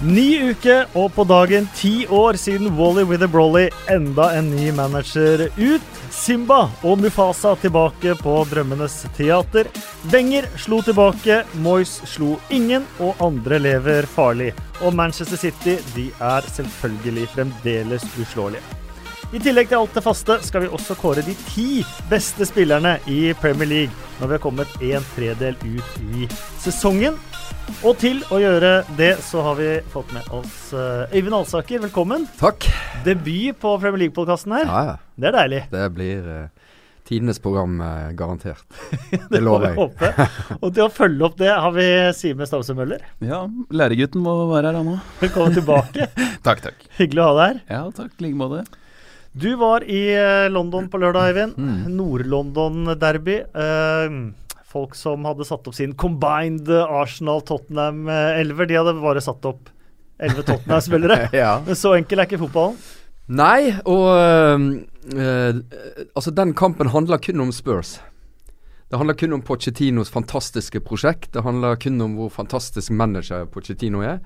Ny uke, og på dagen ti år siden Wally with a Brolly enda en ny manager ut. Simba og Mufasa tilbake på Drømmenes teater. Wenger slo tilbake, Moyes slo ingen, og andre lever farlig. Og Manchester City de er selvfølgelig fremdeles uslåelige. I tillegg til alt det faste skal vi også kåre de ti beste spillerne i Premier League når vi har kommet en tredel ut i sesongen. Og til å gjøre det, så har vi fått med oss uh, Øyvind Alsaker. Velkommen. Takk. Debut på Premier League-podkasten her. Ja, ja. Det er deilig. Det blir uh, tidenes program, uh, garantert. det lover jeg. Håpe. Og til å følge opp det har vi Sime Stavse Møller. Ja, læregutten må være her, han òg. Velkommen tilbake. takk, takk. Hyggelig å ha deg her. Ja, takk. I like måte. Du var i London på lørdag, Eivind. Mm. Nord-London-derby. Uh, folk som hadde satt opp sin combined Arsenal-Tottenham-elver. De hadde bare satt opp elleve Tottenham-spillere. ja. Så enkel er ikke fotballen. Nei, og øh, øh, Altså, den kampen handler kun om Spurs. Det handler kun om Pochettinos fantastiske prosjekt. Det handler kun om hvor fantastisk manager Pochettino er.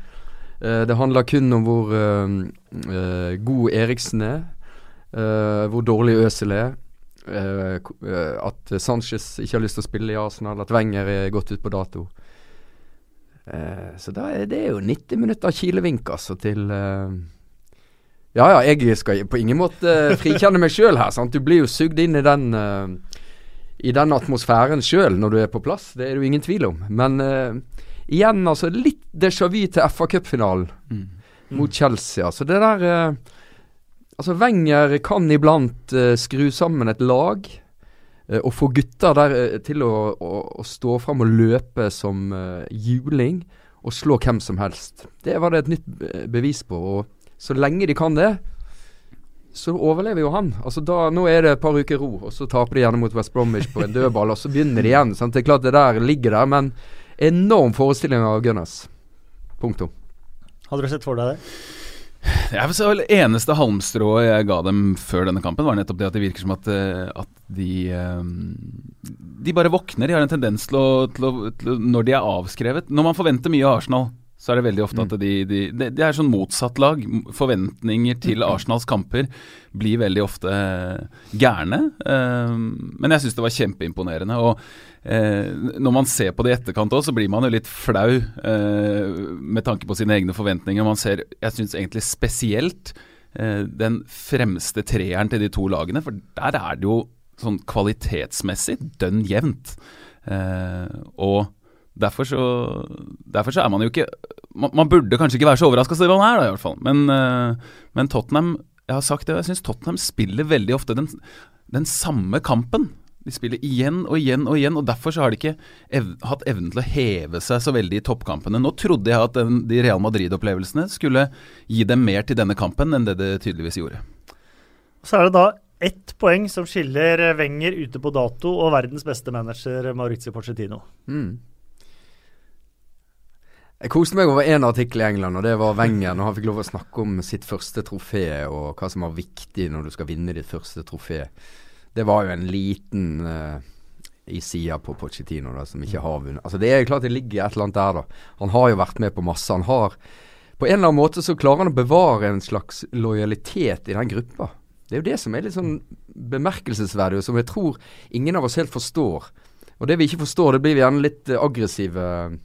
Uh, det handler kun om hvor uh, god Eriksen er. Uh, hvor dårlig Øsel er. Uh, at Sanchez ikke har lyst til å spille i Arsenal, at Wenger er gått ut på dato. Uh, så da er det jo 90 minutter kilevink, altså, til uh, Ja ja, jeg skal på ingen måte frikjenne meg sjøl her. Sant? Du blir jo sugd inn i den i den atmosfæren sjøl når du er på plass. Det er det jo ingen tvil om. Men igjen, altså, litt déjà vu til FA Cup-finalen mm. mot Chelsea. Altså, det der Altså, Wenger kan iblant uh, skru sammen et lag uh, og få gutter der uh, til å, å, å, stå fram og løpe som juling og slå hvem som helst. Det var det et nytt bevis på. Og så lenge de kan det, så overlever jo han. Altså da, Nå er det et par uker ro, og så taper de gjerne mot West Bromwich på en dødball, og så begynner de igjen. Sant? Det er klart det der ligger der, men enorm forestilling av Gunners. Punktum. Hadde du sett for deg det? Jeg vil si Det eneste halmstrået jeg ga dem før denne kampen, var nettopp det at det virker som at, eh, at de eh, De bare våkner. De har en tendens til å, til å, til å, Når de er avskrevet Når man forventer mye av Arsenal, så er det veldig ofte at mm. de, de, de, de er sånn motsatt lag. Forventninger til mm. Arsenals kamper blir veldig ofte gærne. Eh, men jeg syns det var kjempeimponerende. Og eh, når man ser på det i etterkant òg, så blir man jo litt flau eh, med tanke på sine egne forventninger. Man ser, jeg syns egentlig spesielt eh, den fremste treeren til de to lagene, for der er det jo sånn kvalitetsmessig dønn jevnt. Eh, og derfor så, derfor så er man jo ikke man, man, burde kanskje ikke være så overraska som man er, da, i hvert fall. Men, uh, men Tottenham jeg har sagt det, jeg syns Tottenham spiller veldig ofte den, den samme kampen. De spiller igjen og igjen og igjen, og derfor så har de ikke ev hatt evnen til å heve seg så veldig i toppkampene. Nå trodde jeg at den, de Real Madrid-opplevelsene skulle gi dem mer til denne kampen enn det det tydeligvis gjorde. Så er det da ett poeng som skiller Wenger ute på dato og verdens beste manager Maurizio Pochettino. Mm. Jeg koste meg over én artikkel i England, og det var Wenger når han fikk lov å snakke om sitt første trofé og hva som var viktig når du skal vinne ditt første trofé det var jo en liten uh, i sida på Pochettino da, som ikke har vunnet. Altså Det er klart det ligger et eller annet der, da. Han har jo vært med på masse. Han har På en eller annen måte så klarer han å bevare en slags lojalitet i den gruppa. Det er jo det som er litt sånn bemerkelsesverdig, og som jeg tror ingen av oss helt forstår. Og det vi ikke forstår, det blir vi gjerne litt aggressive uh,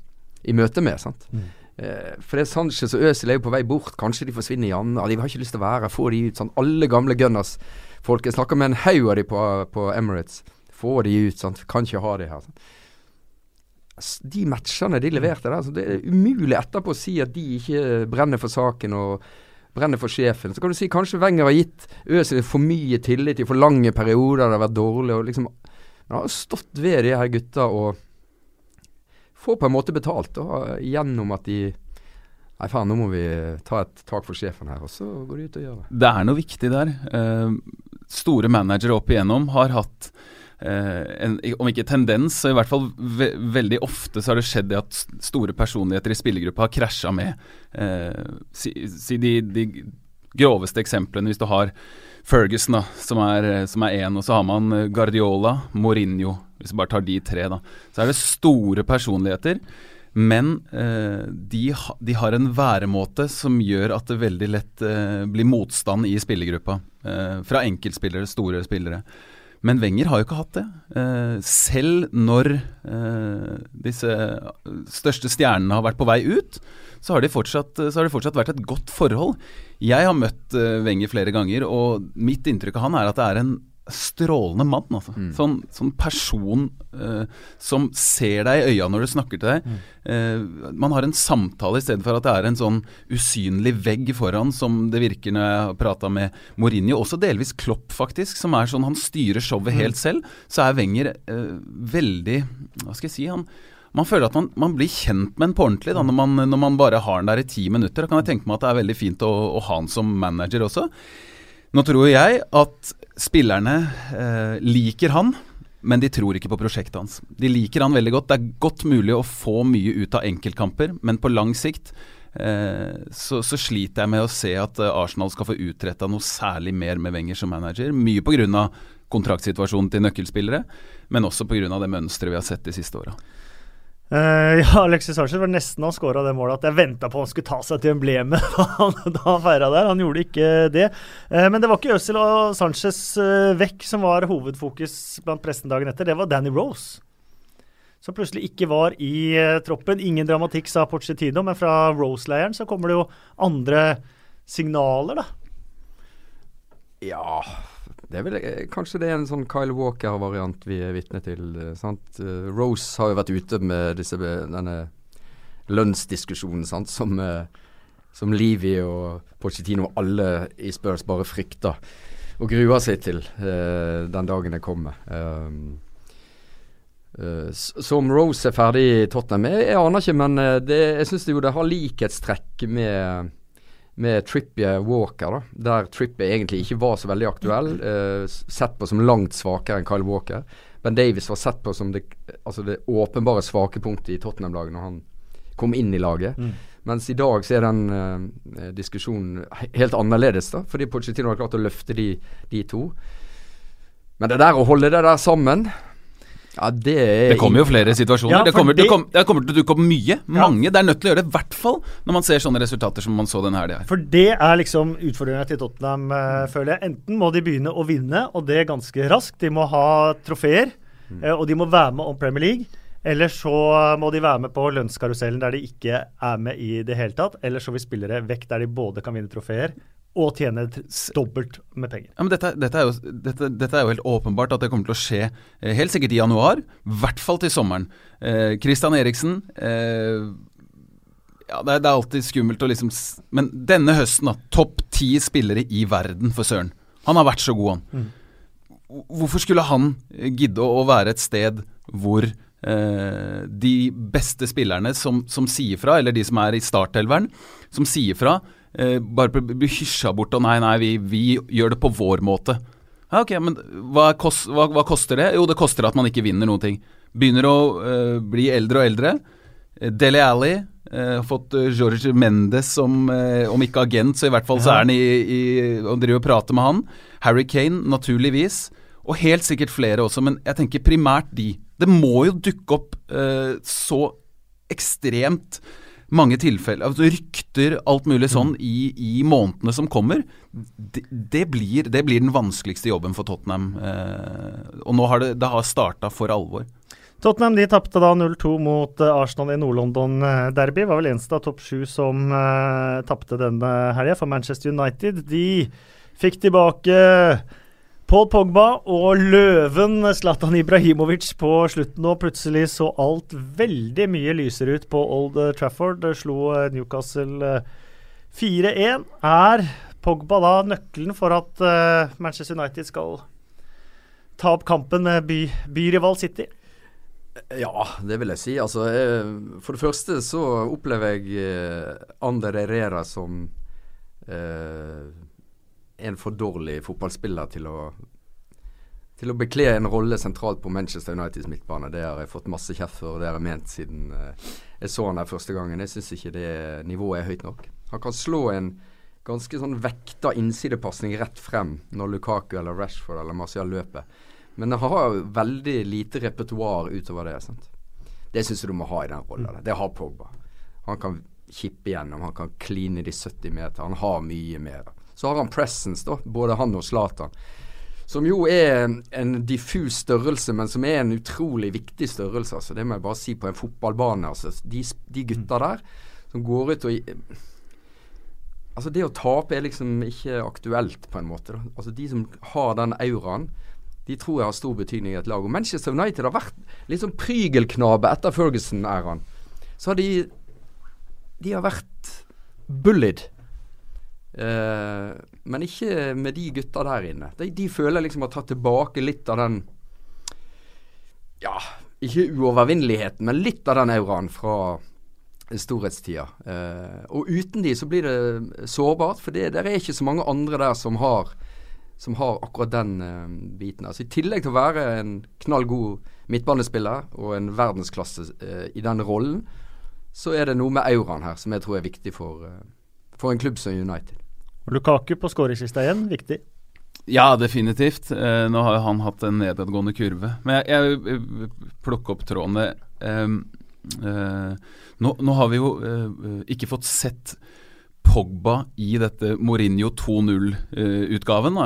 i møte med. sant? Mm. Uh, for det er Sanchez og Øzil er jo på vei bort. Kanskje de forsvinner igjen. De har ikke lyst til å være her. Få de ut. sånn. Alle gamle gunners folk. Jeg snakker med en haug av de på, på, Emirates. Få de ut, sant. Kan ikke ha de her. Sant? De matchene de leverte der, det er umulig etterpå å si at de ikke brenner for saken og brenner for sjefen. Så kan du si kanskje Wenger har gitt Øzil for mye tillit i for lange perioder, det har vært dårlig. og liksom han har stått ved de her gutta og får på en måte betalt da, gjennom at de Nei, faen, nå må vi ta et tak for sjefen her, og så går de ut og gjør det. Det er noe viktig der. Eh, store managere opp igjennom har hatt uh, en, om ikke tendens, så i hvert fall ve veldig ofte så har det skjedd det at store personligheter i spillergruppa har krasja med. Uh, si, si de, de, groveste eksemplene, hvis du har Ferguson, da, som er én, og så har man Guardiola, Mourinho, hvis vi bare tar de tre, da. Så er det store personligheter Men eh, de, ha, de, har en væremåte som gjør at det veldig lett eh, blir motstand i spillergruppa. Eh, fra enkeltspillere, store spillere. Men Wenger har jo ikke hatt det. Eh, selv når eh, disse største stjernene har vært på vei ut, så har, fortsatt, så det fortsatt vært et godt forhold. Jeg har møtt Wenger flere ganger, og mitt inntrykk av han er at det er en strålende mann. Altså. Mm. Sånn, sånn, person uh, som ser deg i øya når du snakker til deg. Mm. Uh, man har en samtale i stedet for at det er en sånn usynlig vegg foran, som det virker når jeg har prata med Mourinho. Også delvis Klopp, faktisk, som er sånn han styrer showet mm. helt selv. Så er Wenger uh, veldig Hva skal jeg si? han man føler at man, man, blir kjent med en på ordentlig da, når, man, når man bare har den der i ti minutter. Da kan jeg tenke meg at det er veldig fint å, å ha han som manager også. Nå tror jeg at spillerne eh, liker han, men de tror ikke på prosjektet hans. De liker han veldig godt. Det er godt mulig å få mye ut av enkeltkamper, men på lang sikt eh, så, så, sliter jeg med å se at eh, Arsenal skal få utretta noe særlig mer med Wenger som manager. Mye pga. kontraktsituasjonen til nøkkelspillere, men også pga. det mønsteret vi har sett de siste åra. Uh, ja, Alexis Sanchez var nesten han skåra det målet at jeg venta på han skulle ta seg til emblemet da han, han feira der. Han gjorde ikke det. Uh, men det var ikke Øzil og Sanchez uh, vekk som var hovedfokus blant pressen dagen etter. Det var Danny Rose. Som plutselig ikke var i troppen. Ingen dramatikk, sa Pochettino, men fra Rose-leiren så kommer det jo andre signaler, da. Ja det vel, eh, kanskje det er en sånn Kyle Walker-variant vi er vitne til. Eh, sant? Eh, Rose har jo vært ute med disse, denne lønnsdiskusjonen sant? som, som Livi og Pochettino og alle i Spurs bare frykter og gruer seg til uh, den dagen det kommer. Um, uh, som Rose er ferdig i Tottenham, jeg, jeg aner ikke, men det, jeg syns det har likhetstrekk med med Trippier Walker, da, der Trippier egentlig ikke var så veldig aktuell. Eh, sett på som langt svakere enn Kyle Walker. Ben Davies var sett på som det, altså det åpenbare svake punktet i Tottenham-laget når han kom inn i laget. Mm. Mens i dag så er den eh, diskusjonen helt annerledes, da, fordi Pochettino har klart å løfte de, de to. Men det der å holde det der sammen ja, det, det kommer jo flere situasjoner. Ja, det, kommer, det, kom, det, kommer, til å dukke opp mye. Mange. Ja. Det er nødt til å gjøre det, i hvert fall når man ser sånne resultater som man så denne helga. For det er liksom utfordringa til Tottenham, uh, føler jeg. Enten må de begynne å vinne, og det er ganske raskt. De må ha trofeer, uh, og de må være med om Premier League. Eller så må de være med på lønnskarusellen der de ikke er med i det hele tatt. Eller så vil spillere vekk der de både kan vinne trofeer og tjene dobbelt med penger. Ja, men dette, dette, er jo, dette, dette, er jo, helt åpenbart at det kommer til å skje eh, helt sikkert i januar. I hvert fall til sommeren. Eh, Christian Eriksen eh, ja, det er, det er, alltid skummelt å liksom Men denne høsten, da. Topp ti spillere i verden, for søren. Han har vært så god, han. Mm. Hvorfor skulle han gidde å være et sted hvor eh, de beste spillerne som, som sier fra, eller de som er i startelveren, som sier fra, bare blir hysja bort og nei, nei, vi, vi, gjør det på vår måte. Ja, ok, men hva, kost, hva, hva, koster det? Jo, det koster at man ikke vinner noen ting. Begynner å eh, bli eldre og eldre. Deli Dele Alli eh, har fått George Mendes som, eh, om ikke agent, så i hvert fall så er han i, i, og driver og prater med han. Harry Kane, naturligvis. Og helt sikkert flere også, men jeg tenker primært de. Det må jo dukke opp eh, så ekstremt mange tilfeller, altså rykter, alt mulig sånn, mm. i, i månedene som kommer. Det, det, blir, det, blir, den vanskeligste jobben for Tottenham. Eh, og nå har det, det har starta for alvor. Tottenham de tapte da 0-2 mot uh, Arsenal i Nord-London-derby. Var vel eneste av topp sju som eh, tapte denne helga for Manchester United. De fikk tilbake Paul Pogba og løven Zlatan Ibrahimovic på slutten og Plutselig så alt veldig mye lysere ut på Old Trafford. Det slo eh, Newcastle 4-1. Eh, er Pogba da nøkkelen for at uh, Manchester United skal ta opp kampen med by, byrival City? Ja, det vil jeg si. Altså, for det første så opplever jeg Ander Herrera som eh, en for dårlig fotballspiller til å til å bekle en rolle sentralt på Manchester Uniteds midtbane. Det har jeg fått masse kjeft for, og det har jeg ment siden uh, jeg så han der første gangen. Jeg syns ikke det nivået er høyt nok. Han kan slå en ganske sånn vekta innsidepasning rett frem når Lukaku eller Rashford eller Marcial løper. Men han har veldig lite repertoar utover det. sant? Det syns jeg du må ha i den rollen. Det har Pogba. Han kan kippe gjennom, han kan kline de 70 meter. Han har mye mer. Så har han presence, da, både han og Zlatan. Som jo er en diffus størrelse, men som er en utrolig viktig størrelse. Altså. Det må jeg bare si på en fotballbane. Altså. De, de gutta der som går ut og Altså Det å tape er liksom ikke aktuelt, på en måte. Da. Altså De som har den auraen, de tror jeg har stor betydning i et lag. Og Manchester United har vært litt sånn prygelknabe etter Ferguson-æraen. Så har de De har vært bullied. Eh, men ikke med de gutta der inne. De, de føler liksom har tatt tilbake litt av den Ja, ikke uovervinneligheten, men litt av den auraen fra storhetstida. Eh, og uten de så blir det sårbart, for det der er ikke så mange andre der som har som har akkurat den uh, biten. Altså I tillegg til å være en knall god midtbanespiller og en verdensklasse uh, i den rollen, så er det noe med auraen her som jeg tror er viktig for, uh, for en klubb som United. Lukaku på skåringslista igjen, viktig? Ja, definitivt. nå har han hatt en nedadgående kurve. Men jeg, jeg plukker opp trådene. Nå, nå, har vi jo ikke fått sett Pogba i dette Mourinho 2-0-utgaven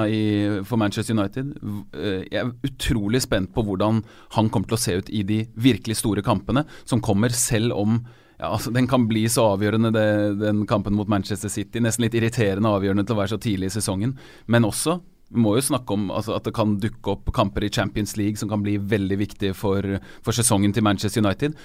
for Manchester United. Eh, jeg er utrolig spent på hvordan han kommer til å se ut i de virkelig store kampene, som kommer selv om ja, altså Den kan bli så avgjørende, det, den kampen mot Manchester City. Nesten litt irriterende avgjørende til å være så tidlig i sesongen. Men også vi må jo snakke om altså, at det kan dukke opp kamper i Champions League som kan bli veldig viktige for, for sesongen til Manchester United.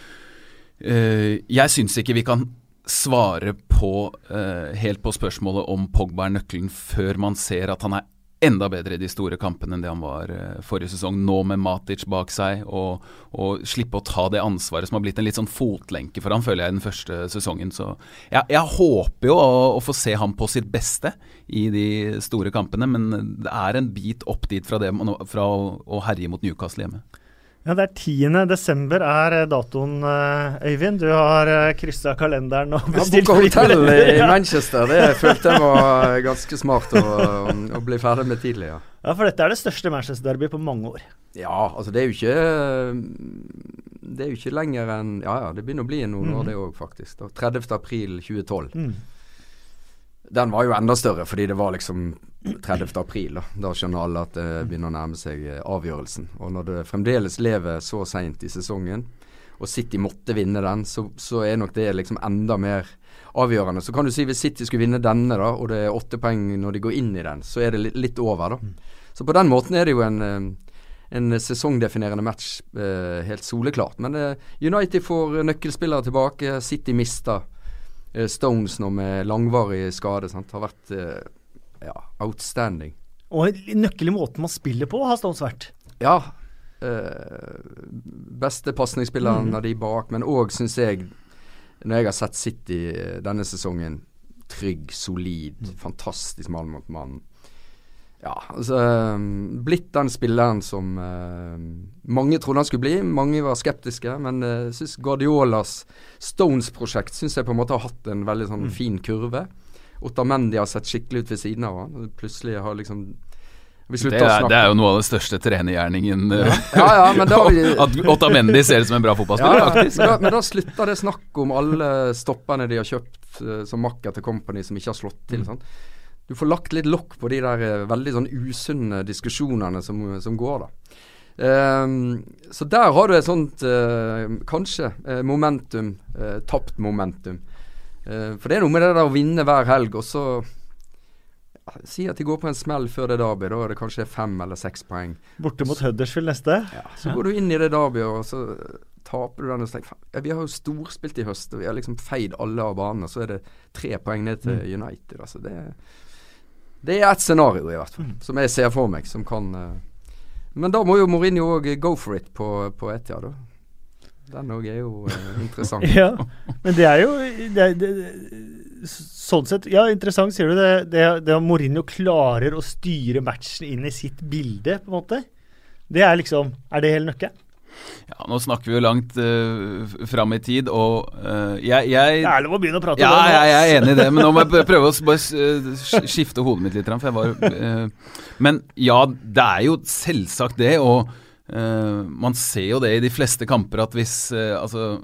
Uh, jeg syns ikke vi kan svare på uh, helt på spørsmålet om Pogba er nøkkelen før man ser at han er enda bedre i de store kampene enn det han var uh, forrige sesong. Nå med Matic bak seg, og, og, slippe å ta det ansvaret som har blitt en litt sånn fotlenke for han, føler jeg, den første sesongen. Så jeg, jeg håper jo å, å, få se ham på sitt beste i de store kampene, men det er en bit opp dit fra, det, fra å, å herje mot Newcastle hjemme. Ja, Det er 10. desember er eh, datoen, eh, Øyvind. Du har eh, kryssa kalenderen og bestilt fly. hotell i Manchester. Det følte jeg var ganske smart å, å bli ferdig med tidlig. Ja. ja, for dette er det største Manchester-derby på mange år. Ja, altså det er jo ikke Det er jo ikke lenger enn Ja ja, det begynner å bli noen mm. år, det òg, faktisk. 30. april 2012. Mm. Den var jo enda større, fordi det var liksom 30. april. Da, da skjønner alle at det begynner å nærme seg eh, avgjørelsen. Og når det fremdeles lever så seint i sesongen, og City måtte vinne den, så, så, er nok det liksom enda mer avgjørende. Så kan du si hvis City skulle vinne denne, da, og det er åtte poeng når de går inn i den, så er det litt, over, da. Mm. Så på den måten er det jo en, eh, en sesongdefinerende match, eh, helt soleklart. Men United får nøkkelspillere tilbake, City mister. Eh, Stones nå med langvarig skade sant, har vært eh, ja, outstanding. Og nøkkelig nøkkel måten man spiller på, har Stones vært. Ja. Eh, beste pasningsspilleren mm. av de bak, men òg, syns jeg, når jeg har sett City eh, denne sesongen, trygg, solid, mm. fantastisk mann mot mann ja, altså um, Blitt den spilleren som uh, mange trodde han skulle bli. Mange var skeptiske, men jeg uh, syns Guardiolas Stones-prosjekt synes jeg på en måte har hatt en veldig sånn mm. fin kurve. Otamendi har sett skikkelig ut ved siden av han. Plutselig har liksom det er, det er, jo noe av det største trenergjerningen ja. ja, ja, men da, At Otamendi ser ut som en bra fotballspiller, ja, faktisk. Men da, men da slutta det snakket om alle stopperne de har kjøpt som makker til Company, som ikke har slått til. Mm. Sånn du får lagt litt lokk på de der uh, veldig sånn usunne diskusjonene som, som går, da. Um, så der har du et sånt uh, kanskje uh, momentum, tapt momentum. for det er noe med det der å vinne hver helg, og så Si at de går på en smell før det derby. Da er det kanskje fem eller seks poeng. Borte mot Huddersfield neste. Ja, så ja. går du inn i det derbyet, og så taper du den og tenker ja, Vi har jo storspilt i høst, og vi har liksom feid alle av banen, og Så er det tre poeng ned til mm. United. Altså det er det er ett scenario, i hvert fall, mm. som jeg ser for meg, som kan uh, Men da må jo Mourinho òg go for it på, på Etia, da. Den òg er jo uh, interessant. ja, men det er jo det, det, Sånn sett, ja, interessant, sier du det. Det, det at Mourinho klarer å styre matchen inn i sitt bilde, på en måte. Det er liksom Er det hele nøkkelen? Ja, Nå snakker vi jo langt uh, fram i tid, og uh, jeg, jeg Det er lov å begynne å prate ja, om det. Ja, jeg er enig i det, men nå må jeg prøve å bare uh, skifte hodet mitt litt. For jeg var, uh, men ja, det er jo selvsagt det. og Uh, man ser jo det i de fleste kamper at hvis uh, altså,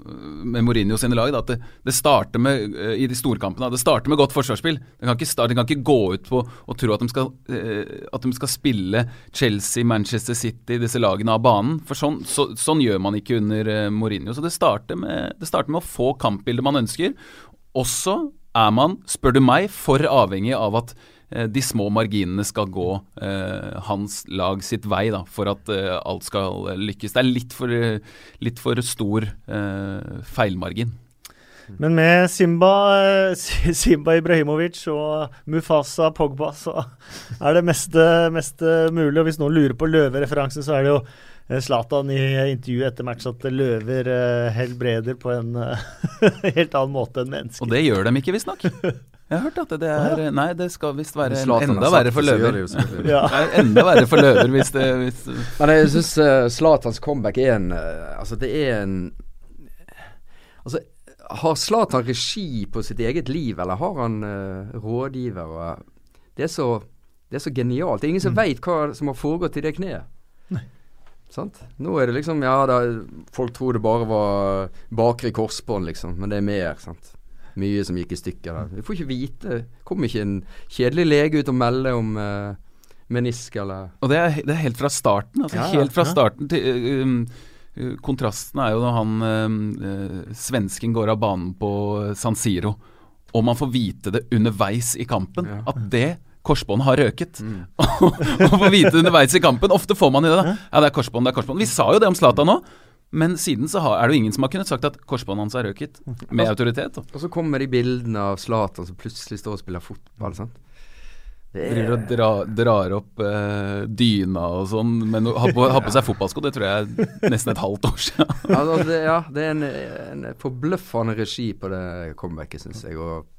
Med Mourinho sine lag, da, at det, det, starter med uh, i de storkampene Det starter med godt forsvarsspill. De kan ikke, starte, de kan ikke gå ut på og tro at de, skal, at de skal spille Chelsea, Manchester City, disse lagene av banen. For sånn, så, sånn gjør man ikke under Mourinho. Så det starter, med, det starter med å få kampbildet man ønsker. Også er man, spør du meg, for avhengig av at de små marginene skal gå eh, hans lag sitt vei da, for at eh, alt skal lykkes. Det er litt for, litt for stor eh, feilmargin. Men med Simba, eh, Simba Ibrahimovic og Mufasa Pogba, så er det meste, meste mulig. Og hvis noen lurer på løvereferansen, så er det jo Zlatan i intervjuet etter match at løver helbreder på en helt annen måte enn mennesker. Og det gjør dem ikke, visstnok. Jeg har hørt at det er Nei, det skal visst være enda verre for løver. ja. enda verre for løver hvis det hvis Men jeg syns uh, Zlatans comeback er en uh, Altså, det er en Altså, har Zlatan regi på sitt eget liv, eller har han uh, rådgiver? Og, det, er så, det er så genialt. Det er ingen som mm. veit hva som har foregått i det kneet. Sant? Nå er det liksom Ja, da, folk tror det bare var bakre korsbånd, liksom, men det er mer. sant? Mye som gikk i stykker der. Vi får ikke vite. Kommer ikke en kjedelig lege ut og melde om uh, menisk eller Og det er, det er, helt fra starten. Altså, ja, helt fra starten til uh, um, Kontrasten er jo når han uh, svensken går av banen på San Siro, og man får vite det underveis i kampen. Ja. At det korsbåndet har røket. Mm. og får vite det underveis i kampen. Ofte får man jo det. Ja, det er korsbånd, det er korsbånd. Vi sa jo det om Zlatan nå. Men siden så har, er det jo ingen som har kunnet sagt at korsbåndet hans er røket, med autoritet. Og så kommer de bildene av Zlatan som plutselig står og spiller fotball. sant? Driver og dra, drar opp eh, dyna og sånn, men har på, har på seg fotballsko, det tror jeg er nesten et halvt år siden. altså, det, ja, det er en, en forbløffende regi på det comebacket, syns jeg. Og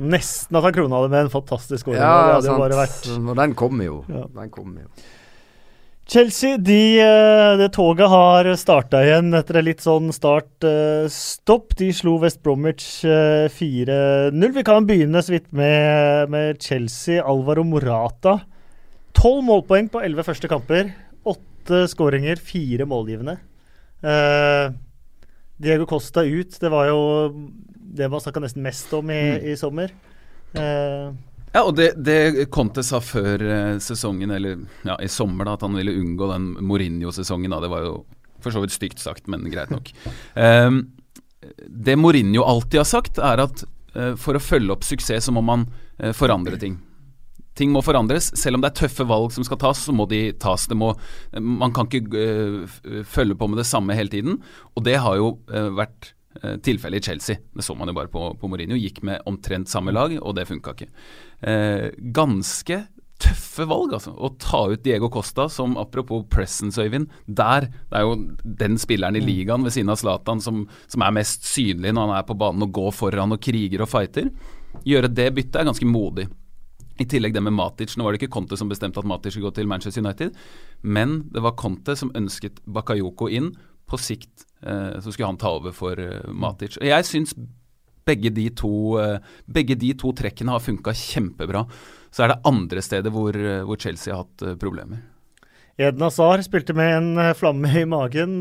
Nesten at han krona det med en fantastisk skåring. Ja, sant. Og den kommer jo. Ja. Den kommer jo. Chelsea, de, eh, det toget har starta igjen etter en litt sånn start-stopp. De slo West Bromwich 4-0. Eh, Vi kan begynne så vidt med, med Chelsea. Alvaro Morata. Tolv målpoeng på elleve første kamper. Åtte skåringer, fire målgivende. Uh, Diego Costa ut. Det var jo det man snakka nesten mest om i, mm. i sommer. Uh, ja, og det, det Conte sa før eh, sesongen, eller ja, i sommer, da, at han ville unngå den Mourinho-sesongen. Det var jo for så vidt stygt sagt, men greit nok. Um, det Mourinho alltid har sagt, er at uh, for å følge opp suksess, så må man uh, forandre ting. Ting må forandres. Selv om det er tøffe valg som skal tas, så må de tas. Må, man kan ikke følge på med det samme hele tiden. Og det har jo vært tilfellet i Chelsea. Det så man jo bare på, på Mourinho. Gikk med omtrent samme lag, og det funka ikke. Eh, ganske tøffe valg, altså. Å ta ut Diego Costa, som apropos presence, Øyvind. Der, det er jo den spilleren i mm. ligaen ved siden av Zlatan som, som, er mest synlig når han er på banen og går foran og kriger og fighter. Gjøre det byttet er ganske modig. I tillegg det med Matic. Nå var det ikke Conte som bestemte at Matic skulle gå til Manchester United, men det var Conte som ønsket Bakayoko inn på sikt eh, så skulle han ta over for eh, Matic. Jeg syns begge de to, eh, begge de to trekkene har funka kjempebra. Så er det andre steder hvor, eh, hvor Chelsea har hatt eh, problemer. Eden Hazar spilte med en flamme i magen.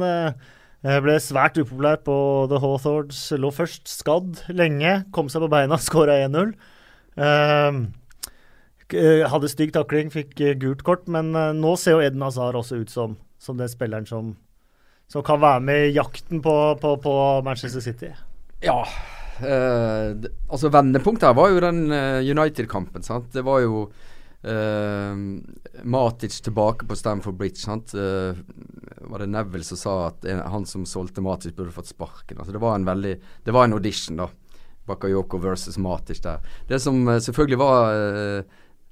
Ble svært upopulær på The Hawthords. Lå først skadd lenge, kom seg på beina, skåra 1-0. hadde stygg takling, fikk gult kort, men nå ser jo Eden Hazar også ut som, som den spilleren som som kan være med i jakten på, på, på Manchester City? Ja. Uh, altså Vendepunktet her var jo den uh, United-kampen. sant? Det var jo uh, Matic tilbake på Stamford Bridge. sant? var det Neville som sa at en, han som solgte Matic, burde fått sparken? Altså Det var en veldig Det var en audition, da. Bakayoko versus Matic der. Det som selvfølgelig var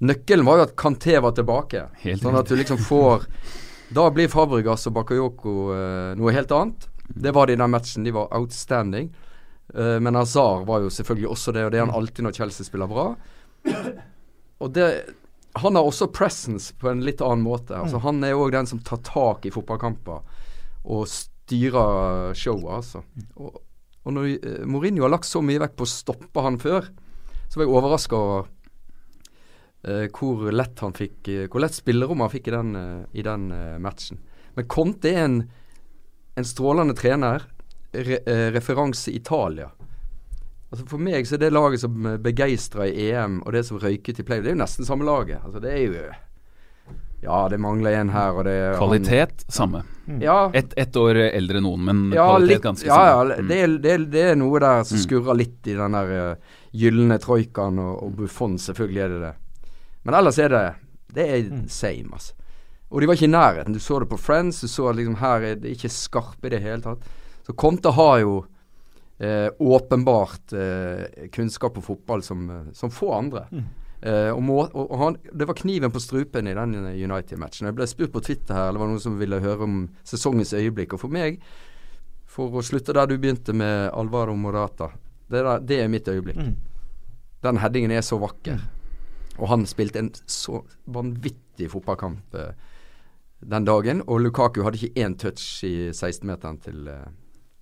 Nøkkelen var jo at Kanté var tilbake. Helt sånn at du liksom får Da blir Fabregas og Bakayoko noe helt annet. Det var de i den matchen. De var outstanding. Uh, men Hazar var jo selvfølgelig også det, og det er han alltid når Chelsea spiller bra. Og det Han har også presence på en litt annen måte. Altså, mm. han er òg den som tar tak i fotballkamper og styrer showet, altså. Og, og når uh, Mourinho har lagt så mye vekt på å stoppe han før, så var jeg overraska over Uh, hvor lett han fikk uh, Hvor lett spillerom han fikk i den, i den matchen. Men Conte er en, en strålende trener. Re, eh, referanse Italia. Altså For meg så er det laget som begeistra i EM, og det som røyket i play, det er jo nesten samme laget. Altså Det er jo Ja, det mangler en her, og det Kvalitet Kvalitet samme. han, Ja, Ett et år eldre enn noen, men ja, kvalitet litt, ganske ja, ja, samme. Mm. det, det, det er noe der som Mm. skurrer litt i den der uh, gylne troikaen, og, og Buffon, selvfølgelig er det det. Men ellers er det Det er Mm. same, altså. Og de var ikke i nærheten. Du så det på Friends, du så at liksom her er det ikke skarpe i det hele tatt. Så Conte har jo eh, åpenbart eh, kunnskap på fotball som, eh, som få andre. Eh, og må, og, han, det var kniven på strupen i den United-matchen. Jeg ble spurt på Twitter her, eller var det noen som ville høre om sesongens øyeblikk. Og for meg, for å slutte der du begynte med Alvaro Morata, det, der, det er mitt øyeblikk. Mm. Den headingen er så vakker. Og han spilte en så vanvittig fotballkamp eh, den dagen. Og Lukaku hadde ikke én touch i 16-meteren til eh,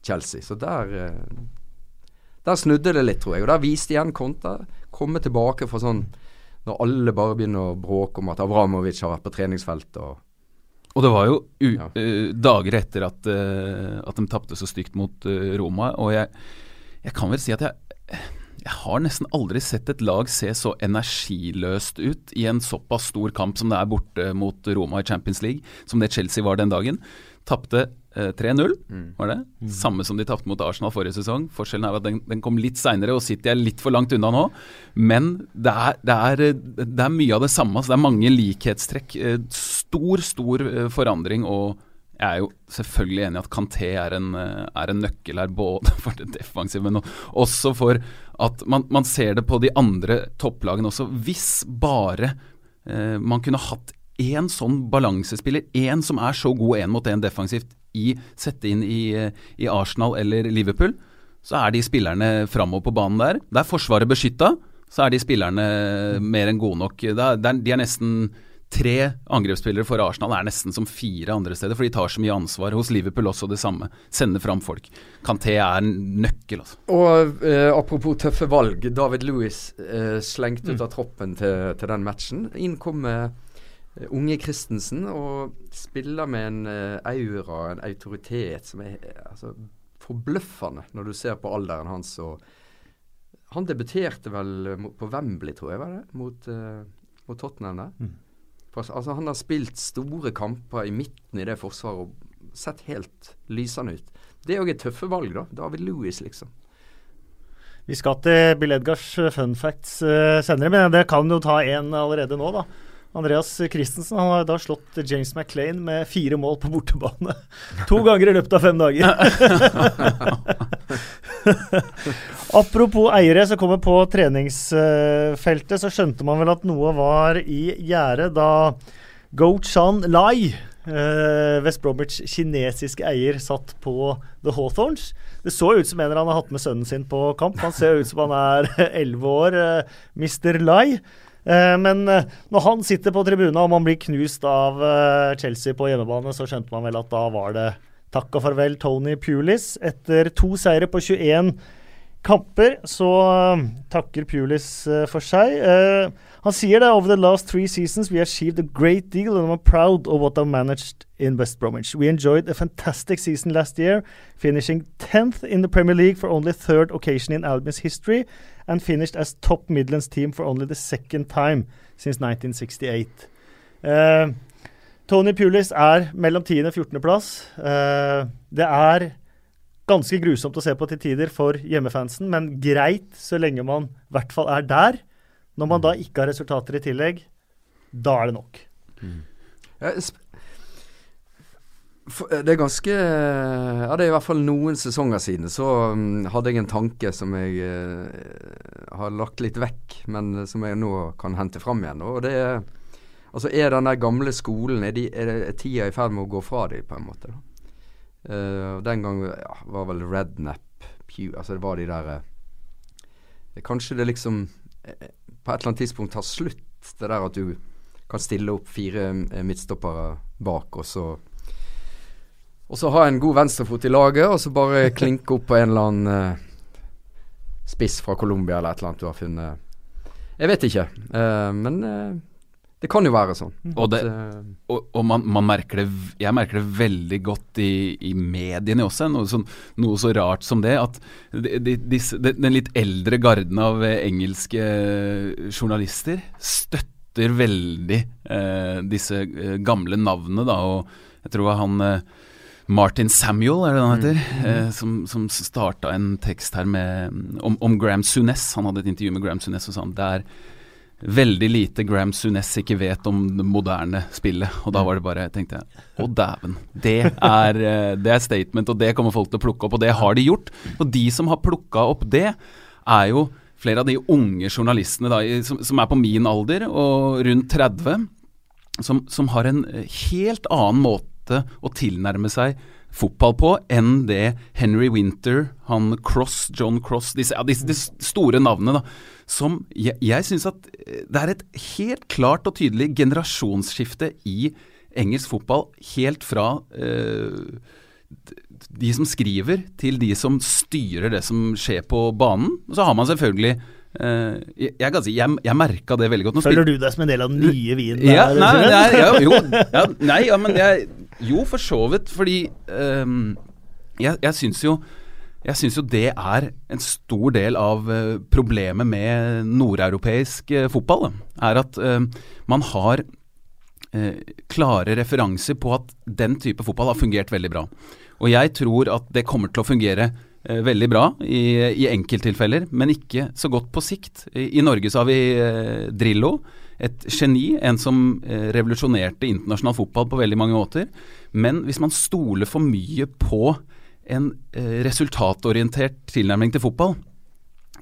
Chelsea. Så der eh, Der snudde det litt, tror jeg. Og der viste igjen Konta komme tilbake fra sånn når alle bare begynner å bråke om at Avramovic har vært på treningsfeltet og Og det var jo Ja. eh, dager etter at, eh, at de tapte så stygt mot Roma. Og jeg, jeg kan vel si at jeg, jeg har nesten aldri sett et lag se så energiløst ut i en såpass stor kamp som det er borte mot Roma i Champions League, som det Chelsea var den dagen. Tapte 3-0, var det? Samme som de tapte mot Arsenal forrige sesong. Forskjellen er at den, den kom litt seinere, og City er litt for langt unna nå. Men det er, det er, eh, det er mye av det samme. Altså det er mange likhetstrekk. Eh, Stor, stor eh, forandring. og jeg er jo selvfølgelig enig i at Kanté er en, eh, er en nøkkel her, både for det defensive, men også for at man, man ser det på de andre topplagene også. Hvis bare eh, man kunne hatt én sånn balansespiller, én som er så god én mot én defensivt, i, sette inn i, eh, i Arsenal eller Liverpool, så er de spillerne framover på banen der. Der Forsvaret beskytta, så er de spillerne mer enn gode nok. Det er, er, de er nesten Tre angrepsspillere for Arsenal er nesten som fire andre steder, for de tar så mye ansvar. Hos Liverpool også det samme. Sender fram folk. Kanté er en nøkkel, altså. Og eh, apropos tøffe valg. David Louis eh, slengte ut av troppen til, til den matchen. Inn kom eh, unge Christensen og spiller med en eh, aura, en autoritet, som er eh, altså, forbløffende når du ser på alderen hans. Og han debuterte vel på Wembley, tror jeg, var det? Mot, uh, mot Tottenham der. Mm. Altså, han har spilt store kamper i midten i det forsvaret og sett helt lysende ut. Det er òg et tøffe valg, da. David Louis, liksom. Vi skal til Bill Edgars eh, fun facts uh, senere, men det kan jo ta en allerede nå, da. Andreas Christensen han har da slått James McLean med fire mål på bortebane. To ganger i løpet av fem dager. Apropos eiere som kommer på treningsfeltet, så skjønte man vel at noe var i gjære da Go Chan Lai, eh, West Bromwich kinesiske eier, satt på The Hawthorns. Det så ut som en eller annen har hatt med sønnen sin på kamp. Han ser ut som han er elleve år, eh, Mr. Lai. Eh, men eh, når han sitter på tribunen og man blir knust av eh, Chelsea på hjemmebane, så skjønte man vel at da var det takk og farvel Tony Pulis. Etter to seire på 21 kamper så takker Pulis for seg. Han sier det over the last three seasons we achieved a great deal and I'm proud of what I've managed in West Bromwich. We enjoyed a fantastic season last year, finishing 10th in the Premier League for only third occasion in Albion's history and finished as top Midlands team for only the second time since 1968. Uh, Tony Pulis er mellom 10. og 14. plass. Uh, det er ganske grusomt å se på til tider for hjemmefansen, men greit så lenge man i hvert fall er der. Når man da ikke har resultater i tillegg, da er det nok. Eh, det er ganske Ja, det er i hvert fall noen sesonger siden så mm, hadde jeg en tanke som jeg eh, har lagt litt vekk, men som jeg nå kan hente fram igjen. Og det er Altså, er den der gamle skolen Er, de, er, tida i ferd med å gå fra dem, på en måte? Eh, og den gang ja, var vel Rednap Pew Altså, det var de der eh, Kanskje det liksom eh, på et eller annet tidspunkt tar slutt, det der at du kan stille opp fire eh, midtstoppere bak, og så Og så ha en god venstrefot i laget, og så bare klinke opp på en eller annen uh, spiss fra Colombia eller et eller annet du har funnet. Jeg vet ikke, uh, men uh, Det kan jo være sånn. Og, det, og, og man, man merker det Jeg merker det veldig godt i, i mediene også, noe, sånn, noe så rart som det. At de, de, de, den litt eldre garden av engelske journalister støtter veldig eh, disse gamle navnene, da. Og jeg tror han eh, Martin Samuel, er det han heter, eh, som, som starta en tekst her med, om, om Graham Sunes. Han hadde et intervju med Graham Sunes og sa han det er veldig lite Graham Sunes ikke vet om det moderne spillet. Og da var det bare, tenkte jeg, å dæven. Det er, eh, det er statement, og det kommer folk til å plukke opp, og det har de gjort. Og de som har plukka opp det, er jo flere av de unge journalistene da, som, som er på min alder og rundt 30, som, som har en helt annen måte å tilnærme seg fotball på enn det Henry Winter, han Cross, John Cross, disse, ja, disse, disse store navnene, da, som jeg, jeg syns at eh, det er et helt klart og tydelig generasjonsskifte i engelsk fotball, helt fra eh, de som skriver, til de som styrer det som skjer på banen. Og så har man selvfølgelig Uh, jeg, jeg si, jeg, jeg merka det veldig godt. Nå Føler du deg som en del av den nye vinen? ja, nei, nei, ja, jo, ja, nei, ja, men jeg Jo, for så vidt, fordi um, Jeg, jeg syns jo jeg syns jo det er en stor del av eh, problemet med nordeuropeisk eh, fotball. Da, er at uh, man har eh, klare referanser på at den type fotball har fungert veldig bra. Og jeg tror at det kommer til å fungere veldig bra i, i enkelttilfeller, men ikke så godt på sikt. I, i Norge så har vi Drillo, et geni, en som eh, revolusjonerte internasjonal fotball på veldig mange måter. Men hvis man stoler for mye på en eh, resultatorientert tilnærming til fotball,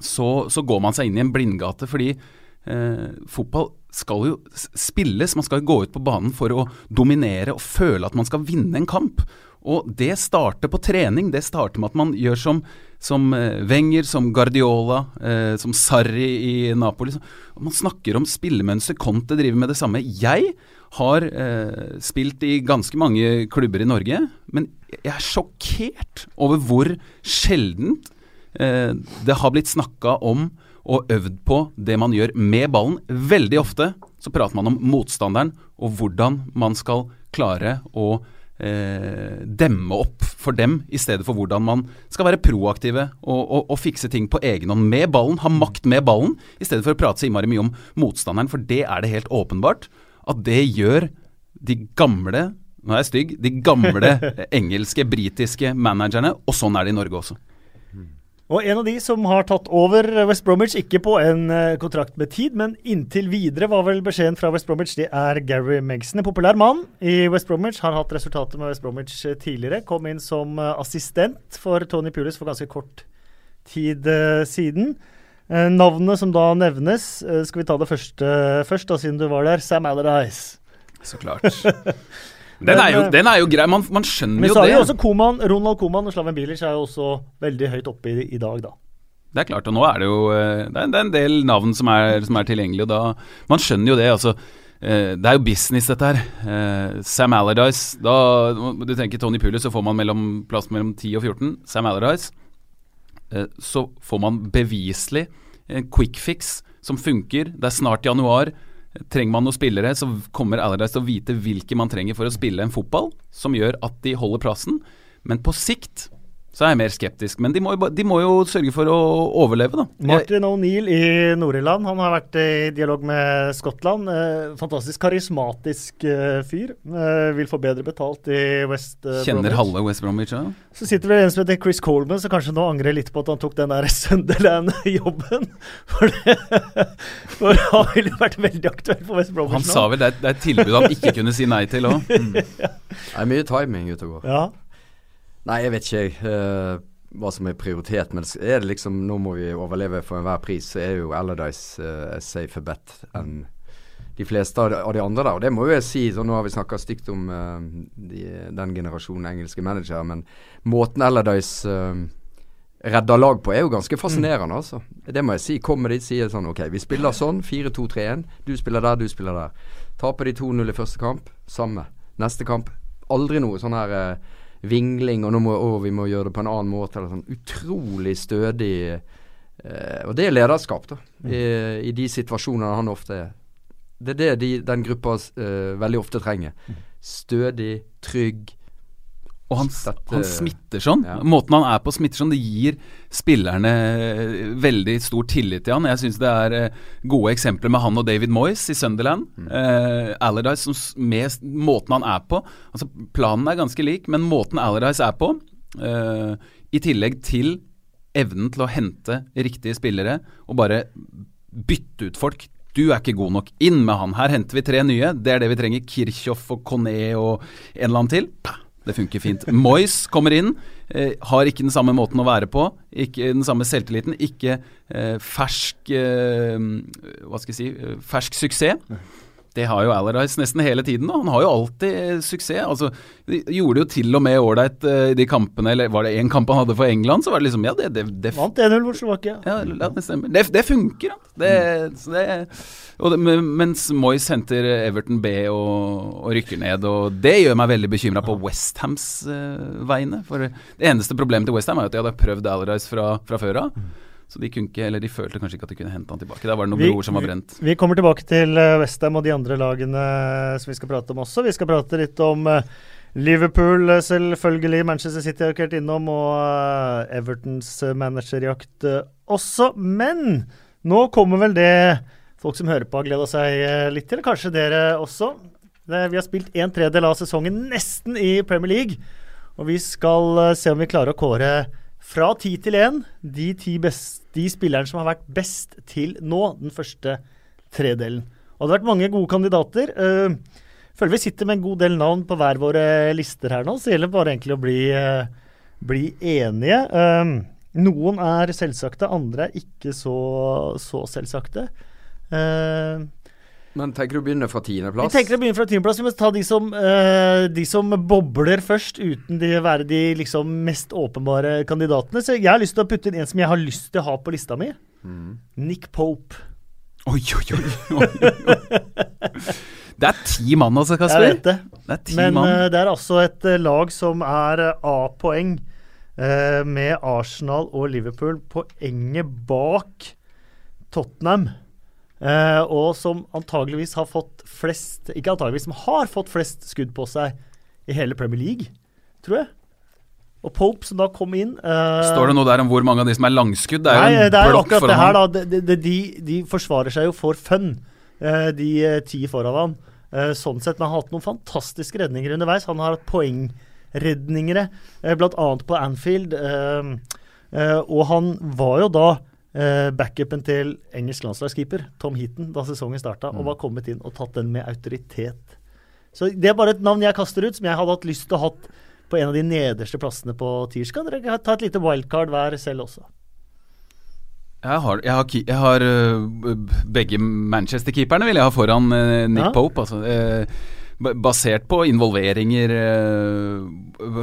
så, så går man seg inn i en blindgate. Fordi eh, fotball skal jo spilles, man skal jo gå ut på banen for å dominere og føle at man skal vinne en kamp. Og det starter på trening. Det starter med at man gjør som, som eh, Wenger, som Guardiola, eh, som Sarri i Napoli. Man snakker om spillemønster. Conte driver med det samme. Jeg har eh, spilt i ganske mange klubber i Norge, men jeg er sjokkert over hvor sjeldent eh, det har blitt snakka om og øvd på det man gjør med ballen. Veldig ofte så prater man om motstanderen og hvordan man skal klare å eh, demme opp for dem, i stedet for hvordan man skal være proaktive og, og, og fikse ting på egen hånd med ballen. Ha makt med ballen, i stedet for å prate så innmari mye om motstanderen, for det er det helt åpenbart at det gjør de gamle nå er jeg stygg. De gamle engelske, britiske managerne, og sånn er det i Norge også. Og en av de som har tatt over West Bromwich, ikke på en eh, kontrakt med tid, men inntil videre, var vel beskjeden fra West Bromwich, det er Gary Megson. En populær mann i West Bromwich. Har hatt resultater med West Bromwich eh, tidligere. Kom inn som eh, assistent for Tony Pulis for ganske kort tid siden. Navnet som da nevnes, skal vi ta det første først, da, siden du var der. Sam Allardyce. Så klart. Den er jo, den er jo grei. Man, man skjønner Men jo det. Men så er jo også Koman, Ronald Koman og Slaven Bilic er jo også veldig høyt oppe i, i dag, da. Det er klart, og nå er det jo eh, Det er, en del navn som er, som er tilgjengelige, og da Man skjønner jo det, altså. Eh, Det er jo business, dette her. Eh, Sam Allardyce da, Du tenker Tony Pulis, så får man mellom, plass mellom 10 og 14. Sam Allardyce. eh, Så får man beviselig en quick fix som funker. Det er snart januar. Trenger man noen spillere, så kommer Allardyce til å vite hvilke man trenger for å spille en fotball som gjør at de holder plassen. Men på sikt så er jeg mer skeptisk. Men de må jo, de må jo sørge for å overleve, da. Martin O'Neill i Nord-Irland han har vært i dialog med Skottland. Eh, fantastisk karismatisk eh, fyr. Eh, vil få bedre betalt i West eh, kjenner Bromwich. halve West Bromwich ja. Så sitter det en som heter Chris Coleman, som kanskje nå angrer litt på at han tok den der Sunderland-jobben. For, det- for han ville vært veldig aktuell for West Bromwich Han sa vel det er, et tilbud han ikke kunne si nei til òg. Det er mye timing ute og går. Ja. Nei, jeg vet ikke jeg eh, hva som er prioritet, men er det liksom nå må vi overleve for enhver pris, så er jo Allardyce uh, safer bet enn de fleste av de, av de andre der. Og det må jo jeg si, så nå har vi snakka stygt om uh, de, den generasjonen engelske managere, men måten Allardyce uh, redder lag på er jo ganske fascinerende, altså. Det må jeg si. Kommer de sier sånn OK, vi spiller sånn, 4-2-3-1. Du spiller der, du spiller der. Taper de 2-0 i første kamp, samme. Neste kamp, aldri noe sånn her eh, vingling, og nå må å, vi må gjøre det på en annen måte. Eller sånn utrolig stødig eh, Og det er lederskap, da. I, I de situasjonene han ofte er. Det er det de, den gruppa eh, veldig ofte trenger. Stødig, trygg. Og han, Dette- han smitter sånn. Ja. Måten han er på smitter sånn, det gir spillerne eh, veldig stor tillit til han. Jeg syns det er eh, gode eksempler med han og David Moyes i Sunderland. Eh, Allardyce med måten han er på Altså Planen er ganske lik, men måten Allardyce er på, eh, i tillegg til evnen til å hente riktige spillere og bare bytte ut folk. Du er ikke god nok. Inn med han. Her henter vi tre nye. Det er det vi trenger. Kirchhoff og Conné og en eller annen til. Pah, Det funker fint. Moyes kommer inn. Eh, har ikke den samme måten å være på. Ikke den samme selvtilliten. Ikke eh, fersk eh, Hva skal jeg si eh, fersk suksess. Det har jo Allardyce nesten hele tiden, og han har jo alltid eh, suksess. Altså, de gjorde jo til og med ålreit eh, i de kampene, eller var det én kamp han hadde for England, så var det liksom Ja, det, det, det Vant 1-0 mot Slovakia. ja, det stemmer. Det, det funker, da. Det, så det, det, mens Moyes henter Everton B og, og rykker ned, og det gjør meg veldig bekymra på Westhams uh, vegne. For det eneste problemet til Westham er at de hadde prøvd Allardyce fra, fra før av. Så de kunne ikke, eller de følte kanskje ikke at de kunne hente han tilbake. Der var det noen Vi- broer som var brent. Vi kommer tilbake til eh, Westham og de andre lagene som vi skal prate om også. Vi skal prate litt om eh, Liverpool, eh, selvfølgelig. Manchester City har ikke vært innom, og eh, Evertons eh, managerjakt eh, også. Men nå kommer vel det folk som hører på, har gleda seg eh, litt til. Kanskje dere også. Vi har spilt en tredjedel av sesongen nesten i Premier League. Og vi skal eh, se om vi klarer å kåre fra ti til én de de spillerne som har vært best til nå, den første tredelen. Og det har vært mange gode kandidater. Uh, føler vi sitter med en god del navn på hver våre lister her nå, så gjelder det bare egentlig å bli, eh, bli enige. Noen er selvsagte, andre er ikke så, så selvsagte. Uh, Men tenker du å begynne fra vi tiendeplass? tenker å begynne fra tiendeplass. Vi må ta de som, uh, de som bobler først, uten de være de liksom mest åpenbare kandidatene. Så jeg har lyst til å putte inn en som jeg har lyst til å ha på lista mi. Mm. Nick Pope. Oi, oi, oi. oi, oi. Det er ti mann, altså, Jeg vet det. Det er ti Men mann. eh, det er altså et uh, lag som er eh, A-poeng eh, med Arsenal og Liverpool. Poenget bak Tottenham. Eh, og som antageligvis har fått flest Ikke antageligvis, som har fått flest skudd på seg i hele Premier League, tror jeg. Og Pope, som da kom inn uh, Står det noe der om hvor mange av de som er langskudd? Det er Nei, jo en det er blokk foran her, ham. De, de, de, forsvarer seg jo for fun, uh, de ti foran. Eh, sånn sett, men han har hatt noen fantastiske redninger underveis. Han har hatt poengredningere, uh, bl.a. på Anfield. Og han var jo da eh, backupen til engelsk landslagskeeper Tom Heaton da sesongen starta, og var kommet inn og tatt den med autoritet. Så Det er bare et navn jeg kaster ut, som jeg hadde hatt lyst til å ha hatt på en av de nederste plassene på tirsdag. Dere ta et lite wildcard hver selv også. Jeg har, jeg har, jeg har øh, begge Manchester-keeperne vil jeg ha foran øh, Nick Ja. Pope. Altså, ba- basert på involveringer øh,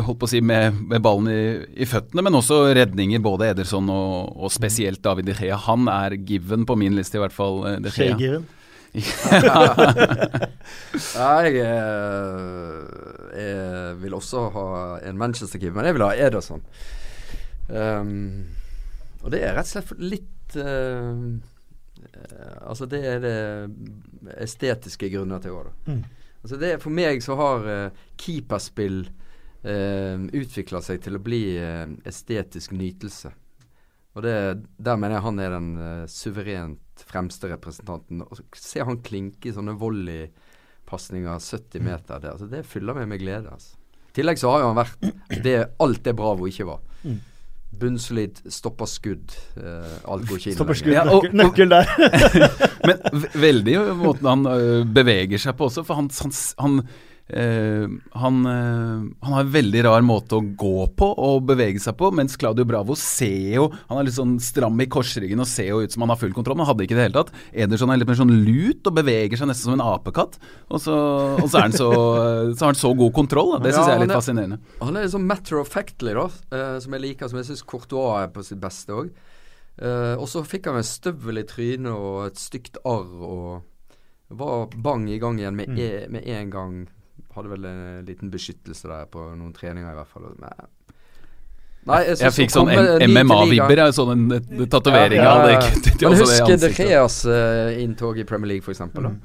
holdt på å si med, med ballen i, i føttene, men også redninger. Både Ederson og, og spesielt David De Gea. Han er given på min liste, i hvert fall. øh, De Gea. Shea-given. Jeg, eh, jeg vil også ha en Manchester-keeper, men jeg vil ha Ederson. Um, og det er rett og slett litt eh, eh, Altså, det er det estetiske grunner til òg, da. Mm. Altså det, for meg så har uh, keeperspill uh, utvikla seg til å bli uh, estetisk nytelse. Og det, der mener jeg han er den uh, suverent fremste representanten. Og se han klinke i sånne volleypasninger 70 meter der. Altså det fyller meg med glede. Altså. I tillegg så har jo han vært det, alt det Bravo ikke var. Mm. Bunnsolid, stopper skudd, uh, alt går ikke inn Stopper skudd. Ja, og- nøkkel, nøkkel der. Men veldig måten han ø, beveger seg på også, for han, han, han, øh, han, uh, han har en veldig rar måte å gå på og bevege seg på, mens Claudio Bravo ser jo Han er litt sånn stram i korsryggen og ser jo ut som han har full kontroll, men hadde ikke det hele tatt. Ederson er litt mer sånn lut og beveger seg nesten som en apekatt, og så, og så, er han så, så har han så god kontroll. Da. Det Ja, jeg er han litt er- fascinerende. Han er litt sånn matter of factly, da, uh, som jeg liker. Som jeg syns Courtois er på sitt beste òg. og så fikk han en støvel i trynet og et stygt arr og var bang i gang igjen med, Mm. e, med en gang. Hadde vel en liten beskyttelse der på noen treninger, i hvert fall. Men, nei, jeg, Jeg fikk sånn MMA-vibber. ligaen- Jeg så den eh, tatoveringa. Ja, ja, ja. det Men husk De. Geas eh, inntog i Premier League, f.eks. Mm.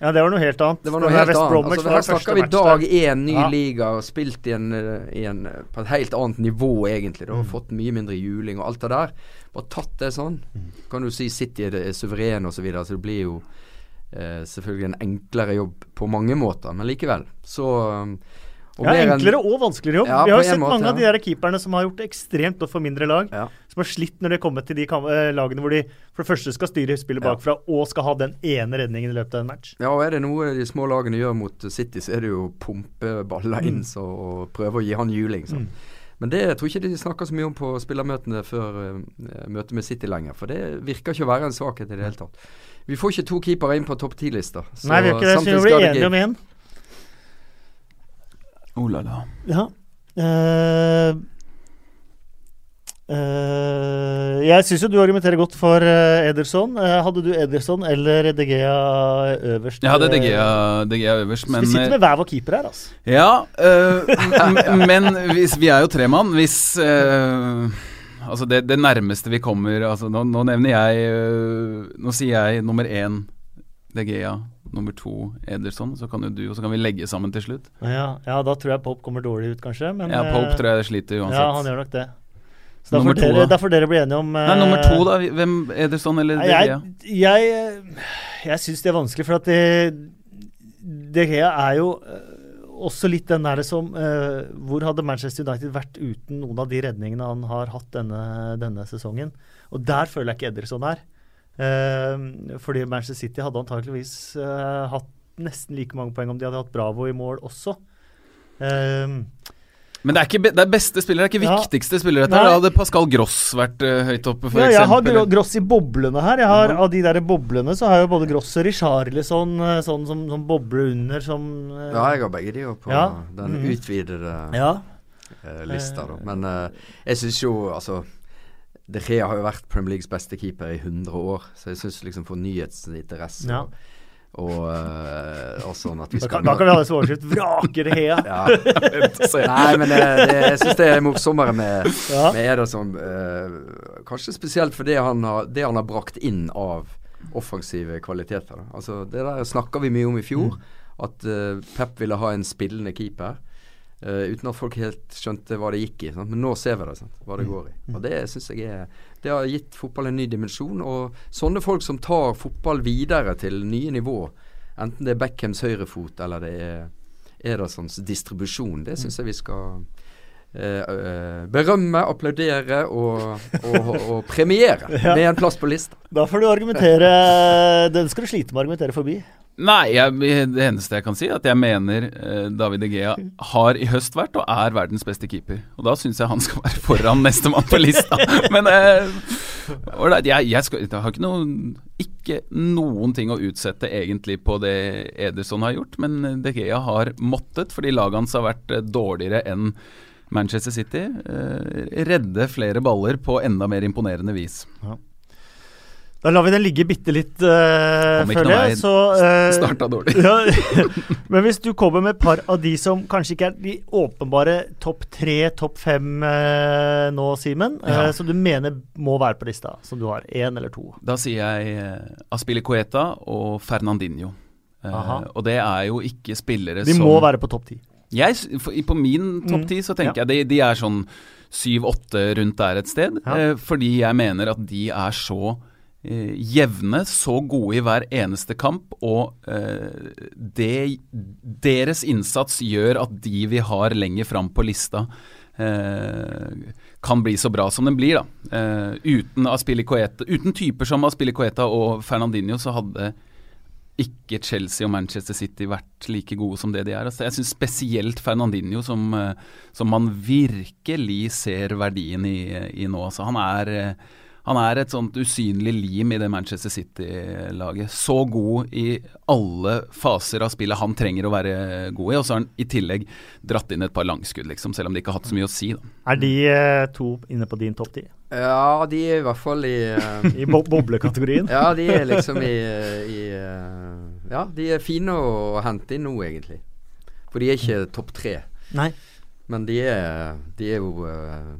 Ja, det var noe helt annet. Det var noe helt annet. Bromwich Altså, her snakker vi dag én, ny Ja. liga, og spilt i en, eh, i en, eh, på et helt annet nivå, egentlig. Da, Mm. fått mye mindre juling og alt det der. Bare tatt det sånn. Mm. Kan du si City er, er suveren osv., så, videre, så det blir jo eh, selvfølgelig en enklere jobb på mange måter, men likevel. Så um, Ja, enklere og vanskeligere jobb. Ja, vi har jo sett måte, mange av de der keeperne som har gjort ekstremt godt for mindre lag. Ja. Som har slitt når de har kommet til de eh, lagene hvor de for det første skal styre spillet Ja. bakfra og skal ha den ene redningen i løpet av en match. Ja, og er det noe de små lagene gjør mot City, så er det jo å pumpe baller inn Mm. så, og prøve å gi han juling. Mm. Men det jeg tror ikke de snakker så mye om på spillermøtene før uh, møtet med City lenger. For det virker ikke å være en svakhet i det hele tatt. Vi får ikke to keepere inn på topp ti-lista. Nei, vi gjør ikke det, så vi blir enige om én. Oh la la. Ja. Uh, uh, jeg syns jo du argumenterer godt for uh, Ederson. Hadde du Ederson eller De Gea øverst? Jeg hadde DGA, DGA øverst, så men vi sitter med hver vår keeper her, altså. Ja, men hvis, vi er jo tre mann. Hvis Altså, det, det nærmeste vi kommer altså, nå, nå nevner jeg øh, Nå sier jeg nummer én DGA, nummer to Ederson. Så kan jo du, og så kan vi legge sammen til slutt. Ja, ja, da tror jeg Pope kommer dårlig ut, kanskje. Men, Ja, Pope eh, tror jeg sliter uansett. Ja, han gjør nok det. Så da får, dere, da? får dere bli enige om Nei, nummer to, da? Hvem Ederson eller De Gea? Jeg, jeg, jeg syns det er vanskelig, for at det, De Gea er jo også litt den der som eh, Hvor hadde Manchester United vært uten noen av de redningene han har hatt denne, denne sesongen? Og der føler jeg ikke Ederson er. Eh, fordi Manchester City hadde antakeligvis eh, hatt nesten like mange poeng om de hadde hatt Bravo i mål også. Eh, Men det er ikke det er beste spillere, det er ikke Ja. viktigste spillere. Dette. Da hadde Pascal Gross vært uh, høyt oppe, for ja, jeg har eksempel. har Gross i boblene her. Jeg har, Ja. Av de der boblene så har jeg jo både Gross og Richarlison eh, sånn som, som bobler under, som uh, Ja, jeg har begge de jo på Ja. den Mhm. utvidede ja. uh, lista, da. Men jeg syns jo altså De Rea har jo vært Premier Leagues beste keeper i 100 år, så jeg syns liksom for nyhetsinteresse Ja. og, og, eh, og sånn at vi skal da kan vi ha det som overskrift 'Vraker Hea'. ja. Nei, men det, det, jeg syns det er morsommere med, Ja. med Ederson. uh, kanskje spesielt for det han, har, det han har brakt inn av offensive kvaliteter. Altså, det der snakka vi mye om i fjor. At uh, Pep ville ha en spillende keeper. Eh, uten at folk helt skjønte hva det gikk i. Sant? Men nå ser vi det, sant? hva det går i. Og Det synes jeg er Det har gitt fotball en ny dimensjon. Og sånne folk som tar fotball videre til nye nivå, enten det er Beckhams høyrefot eller det er Edersons distribusjon, det syns jeg vi skal eh, eh, berømme, applaudere og, og, og premiere Ja. med en plass på lista. Da får du argumentere Den skal du slite med å argumentere forbi. Nei, jeg, det eneste jeg kan si, er at jeg mener eh, David De Gea har i høst vært og er verdens beste keeper. Og da syns jeg han skal være foran nestemann på lista. Men eh, jeg, jeg, skal, jeg har ikke, noen, ikke noen ting å utsette egentlig på det Ederson har gjort, men De Gea har måttet, fordi laget hans har vært eh, dårligere enn Manchester City. Eh, redde flere baller på enda mer imponerende vis. Da lar vi den ligge bitte litt, uh, føler jeg. Så, uh, Starta dårlig. ja, men hvis du kommer med et par av de som kanskje ikke er de åpenbare topp tre, topp fem uh, nå, Simen, eh, Ja. som du mener må være på lista, som du har, én eller to Da sier jeg eh, Aspilicueta og Fernandinho. Eh, og det er jo ikke spillere De som må være på topp ti. På min topp Mm, ti så tenker ja. jeg de, de er sånn syv-åtte rundt der et sted. Eh, fordi jeg mener at de er så eh, jevne, så gode i hver eneste kamp. Og eh, det, deres innsats gjør at de vi har lenger fram på lista, eh, kan bli så bra som den blir. da. Eh, uten, Coeta, uten typer som Aspilicueta og Fernandinho så hadde ikke Chelsea og Manchester City vært like gode som det de er. Altså, jeg syns spesielt Fernandinho, som, eh, som man virkelig ser verdien i, i nå. Altså, han, er, eh, han er et sånt usynlig lim i det Manchester City-laget. Så god i alle faser av spillet han trenger å være god i. Og så har han i tillegg dratt inn et par langskudd, liksom, selv om de ikke har hatt så mye å si. Da. Er de eh, to inne på din topp ti? Ja, de er i hvert fall i uh, I bo boblekategorien? Ja, de er liksom i, i uh, Ja, de er fine å hente inn nå, egentlig. For de er ikke topp tre. Nei. Men de er, de er jo eh,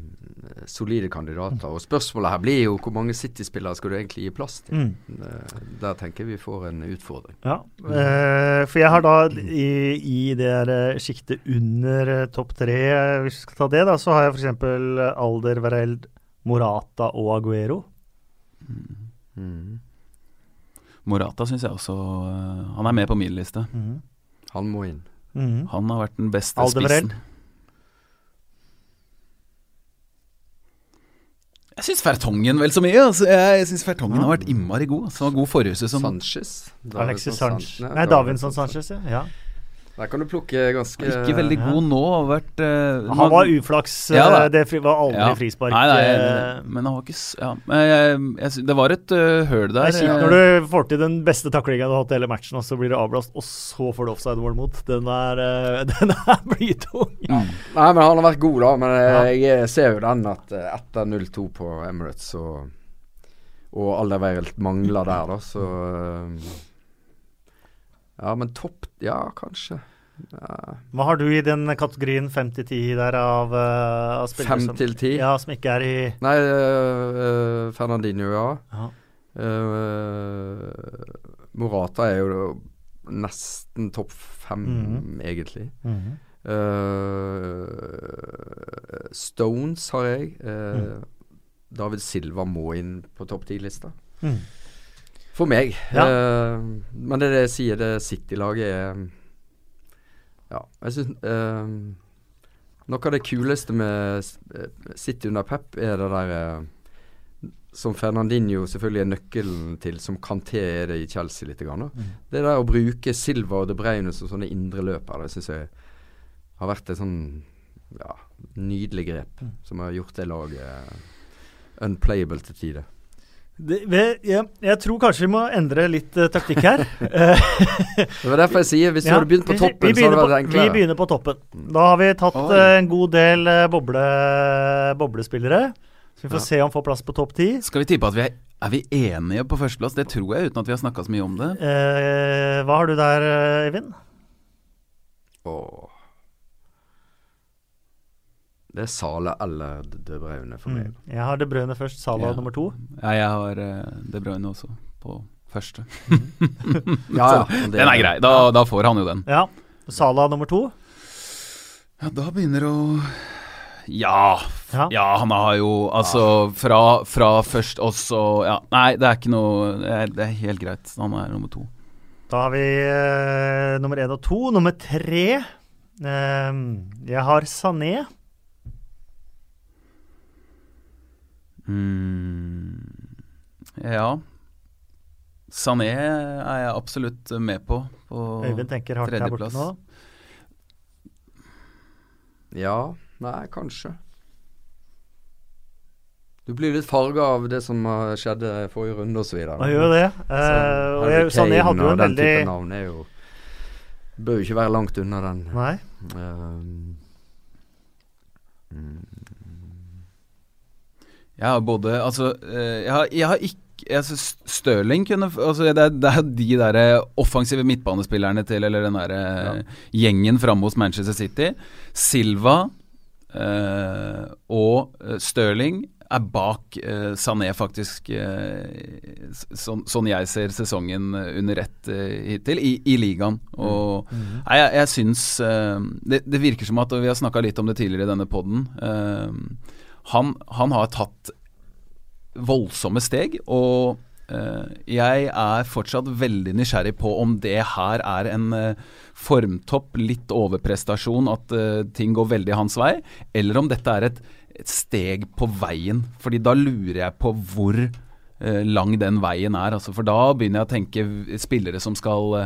solide kandidater. Og spørsmålet her blir jo hvor mange City-spillere skal du egentlig gi plass til? Mm. Eh, der tenker jeg vi får en utfordring. Ja. Eh, for jeg har da i, i det der eh, sjiktet under topp tre, hvis vi skal ta det, da, så har jeg f.eks. Alder, Vereld, Morata og Aguero. Mm. Morata syns jeg også Han er med på min liste. Mhm. Han må inn. Mhm. Han har vært den beste Alder, spissen. Jeg syns Fertongen vel så mye. Altså. Jeg, jeg syns Fertongen Ja. har vært innmari god. Så god forrige sesong. Sanchez. Alexis Davinson Sanchez Nei, Davinson Sanchez, ja. ja. Der kan du plukke ganske Ikke veldig Ja. god nå. Vært uh, Han var uflaks. Ja da. eh, det var aldri Ja. frispark. Nei, nei, eh, men han var ikke ja. Men jeg, jeg, Det var et uh, høl Det der. er kjipt eh, når du får til den beste taklinga du har hatt i hele matchen, og så blir du avblåst, og så får du offside-mål mot. Den er, uh, den er blytung. mm. Nei, men han har vært god, da. Men Ja. jeg ser jo den at etter 0-2 på Emirates og, og Alderweireld mangler der, da, så Ja, men topp Ja, kanskje. Ja, Hva har du i den kategorien 5-10 der av, eh, av spillere Fem som, til ti? ja, som ikke er i Nei, uh, Fernandinho, ja. ja. Uh, Morata er jo nesten topp fem, Mhm. egentlig. Mm -hmm. uh, Stones har jeg. Uh, Mm. David Silva må inn på topp ti-lista. Mhm. For meg. Ja. Uh, men det er det jeg sier, det City-laget er Ja, jeg syns uh, Noe av det kuleste med eh, City under Pep, er det der uh, Som Fernandinho selvfølgelig er nøkkelen til, som Kanté er det i Chelsea litt. Grann. Mm. Det der å bruke Silva og De Bruyne som sånne indre løpere, det syns jeg har vært et sånn ja, nydelig grep. Mm. Som har gjort det laget unplayable til tider. Det, vi- ja, jeg tror kanskje vi må endre litt uh, taktikk her. Eh, Det var derfor jeg sier hvis du ja, hadde begynt på toppen, vi så hadde det vært på- Vi begynner på toppen. Da har vi tatt eh, en god del uh, boble, boblespillere. Så vi får Ja. se om vi får plass på topp ti. Skal vi tippe at vi er, er vi enige på førsteplass? Det tror jeg, uten at vi har snakka så mye om det. Eh, hva har du der, Eivind? Åh. Det er Sale eller De Bruyne for meg. Mm. Jeg har De Bruyne først, Sala Ja. nummer to. Ja, jeg har uh, De Bruyne også, på første. Ja, ja, det- Den er grei. Da, da får han jo den. Ja. Sala nummer to. Ja, da begynner å ja, Ja. ja, han har jo altså fra, fra først også Ja, nei, det er ikke noe Det er, det er helt greit. Han er nummer to. Da har vi uh, nummer én og to. Nummer tre eh, Jeg har Sané. Mm, ja. Sané er jeg absolutt med på. på Øyvind tenker hardt her borte nå. Ja, nei, kanskje. Du blir litt farga av det som uh, skjedde forrige runde osv. Han gjør det. Uh, og jeg, Sané hadde jo en den veldig type navn er jo Bør jo ikke være langt unna den. Nei. Um, mm, Jeg har både Altså, eh, jeg har, jeg har ikke jeg Stirling kunne altså det, er, det er de der eh, offensive midtbanespillerne til Eller den der ja. gjengen framme hos Manchester City. Silva eh, og eh, Stirling er bak eh, Sané, faktisk. eh, sånn, sånn jeg ser sesongen eh, under ett eh, hittil, i, i ligaen. Og Mhm. Nei, jeg, jeg syns eh, det, det virker som at, og vi har snakka litt om det tidligere i denne poden han, han har tatt voldsomme steg, og eh, jeg er fortsatt veldig nysgjerrig på om det her er en eh, formtopp, litt overprestasjon, at eh, ting går veldig hans vei, eller om dette er et, et steg på veien. Fordi da lurer jeg på hvor lang den veien er. Altså, for da begynner jeg å tenke spillere som skal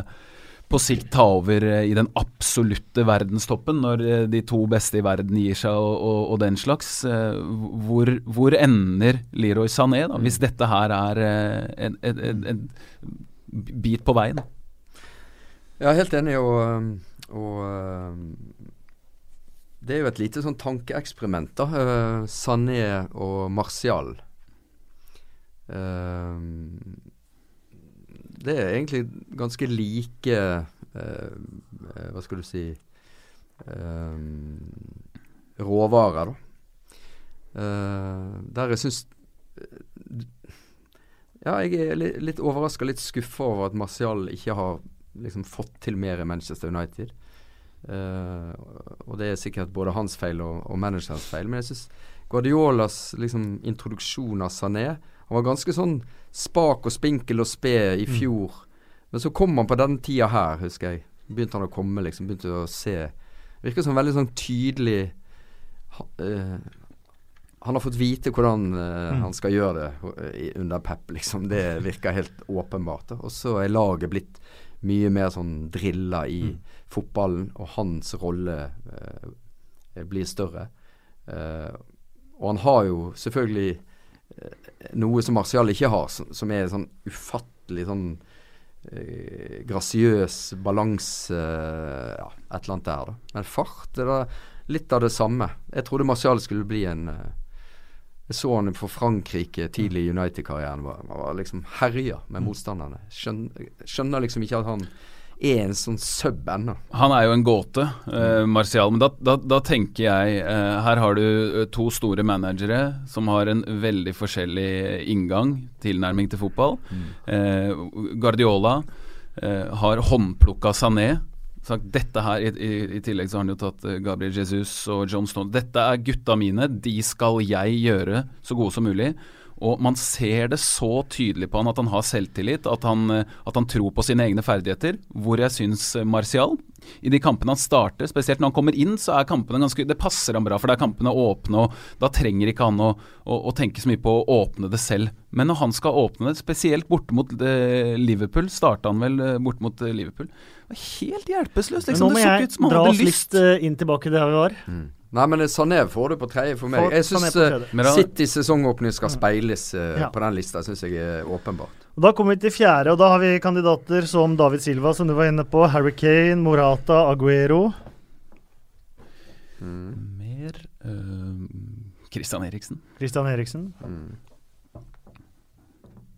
på sikt ta over eh, i den absolutte verdenstoppen, når eh, de to beste i verden gir seg og, og, og den slags. Eh, Hvor, hvor ender Leroy Sané, da, hvis dette her er en, en, en, bit på veien? Jeg er helt enig, og, um, og um, Det er jo et lite sånn tankeeksperiment, da. Uh, Sané og Martial. Um, det er egentlig ganske like uh, uh, Hva skal du si um, Råvarer, da. Uh, der jeg syns Ja, jeg er litt, litt overraska, litt skuffa over at Martial ikke har liksom fått til mer i Manchester United. Uh, og det er sikkert både hans feil og, og managerens feil. Men jeg syns Guardiolas liksom, introduksjon av Sané Han var ganske sånn spak og spinkel og sped i mm. fjor. Mm. Men så kom han på den tida her, husker jeg. Begynte han å komme, liksom. Begynte å se Virker som veldig sånn tydelig uh, han har fått vite hvordan uh, mm. han skal gjøre det under Pep, liksom. Det virker helt åpenbart. Og så er laget blitt mye mer sånn drilla i mm. fotballen, og hans rolle uh, blir større. Og han har jo selvfølgelig noe som Martial ikke har, som, er sånn ufattelig sånn grasiøs balanse Ja, et eller annet der, da. Men fart er da litt av det samme. Jeg trodde Martial skulle bli en jeg så han for Frankrike tidlig i United-karrieren. Var, var liksom herja med motstanderne. Skjønner, skjønner, liksom ikke at han er en sånn sub-band. Han er jo en gåte, eh, Martial. Men da, da, da tenker jeg eh, Her har du eh, to store managere som har en veldig forskjellig inngang, tilnærming til fotball. Mm. Eh, Guardiola eh, har håndplukka Sané sagt dette her, i, i, i, tillegg så har han jo tatt uh, Gabriel Jesus og John Stone. Dette er gutta mine, de skal jeg gjøre så gode som mulig. Og man ser det så tydelig på han at han har selvtillit, at han, uh, at han tror på sine egne ferdigheter. Hvor jeg syns uh, Martial i de kampene han starter, spesielt når han kommer inn, så er kampene ganske Det passer han bra, for da er kampene åpne, og da trenger ikke han å, å, å, tenke så mye på å åpne det selv. Men når han skal åpne det, spesielt borte mot eh, Liverpool, starta han vel eh, borte mot eh, Liverpool. Det var helt hjelpeløst. Liksom. Nå må jeg dra oss litt inn tilbake der vi var. Mm. Nei, men Sané får du på tredje for meg. For, jeg syns uh, City sesongåpning skal speiles uh, ja. på den lista. Syns jeg er åpenbart. Og Da kommer vi til fjerde, og da har vi kandidater som David Silva, som du var inne på. Harry Kane, Morata, Aguero. Mm. Mer uh, Christian Eriksen. Christian Eriksen. Mm.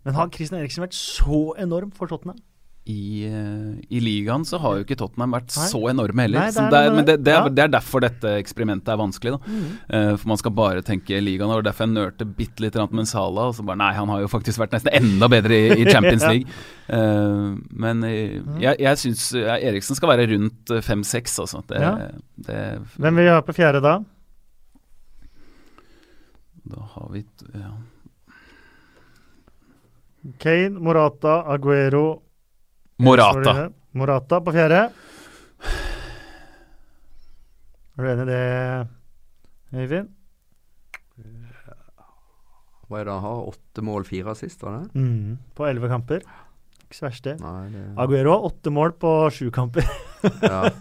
Men har Christian Eriksen vært så enorm for Tottenham? I, uh, i, ligaen så har jo ikke Tottenham vært Nei. så enorme heller. Nei, det er, det er, men det, det, er, det, er, derfor dette eksperimentet er vanskelig. Mm. Uh, for man skal bare tenke ligaen. Og derfor jeg nørte bitte litt med Sala. Og så bare Nei, han har jo faktisk vært nesten enda bedre i, i Champions League. Uh, men mm. jeg, jeg syns Eriksen skal være rundt fem-seks, altså. Ja. Hvem vil vi ha på fjerde da? Da har vi ja. Kane, Morata, Aguero Morata. Morata på fjerde. Er du enig i det, Øyvind? Hva er det han har? Åtte mål, fire sist, var det? Mm, på elleve kamper. Ikke så verst, det. det... Aguero har åtte mål på sju kamper. ja.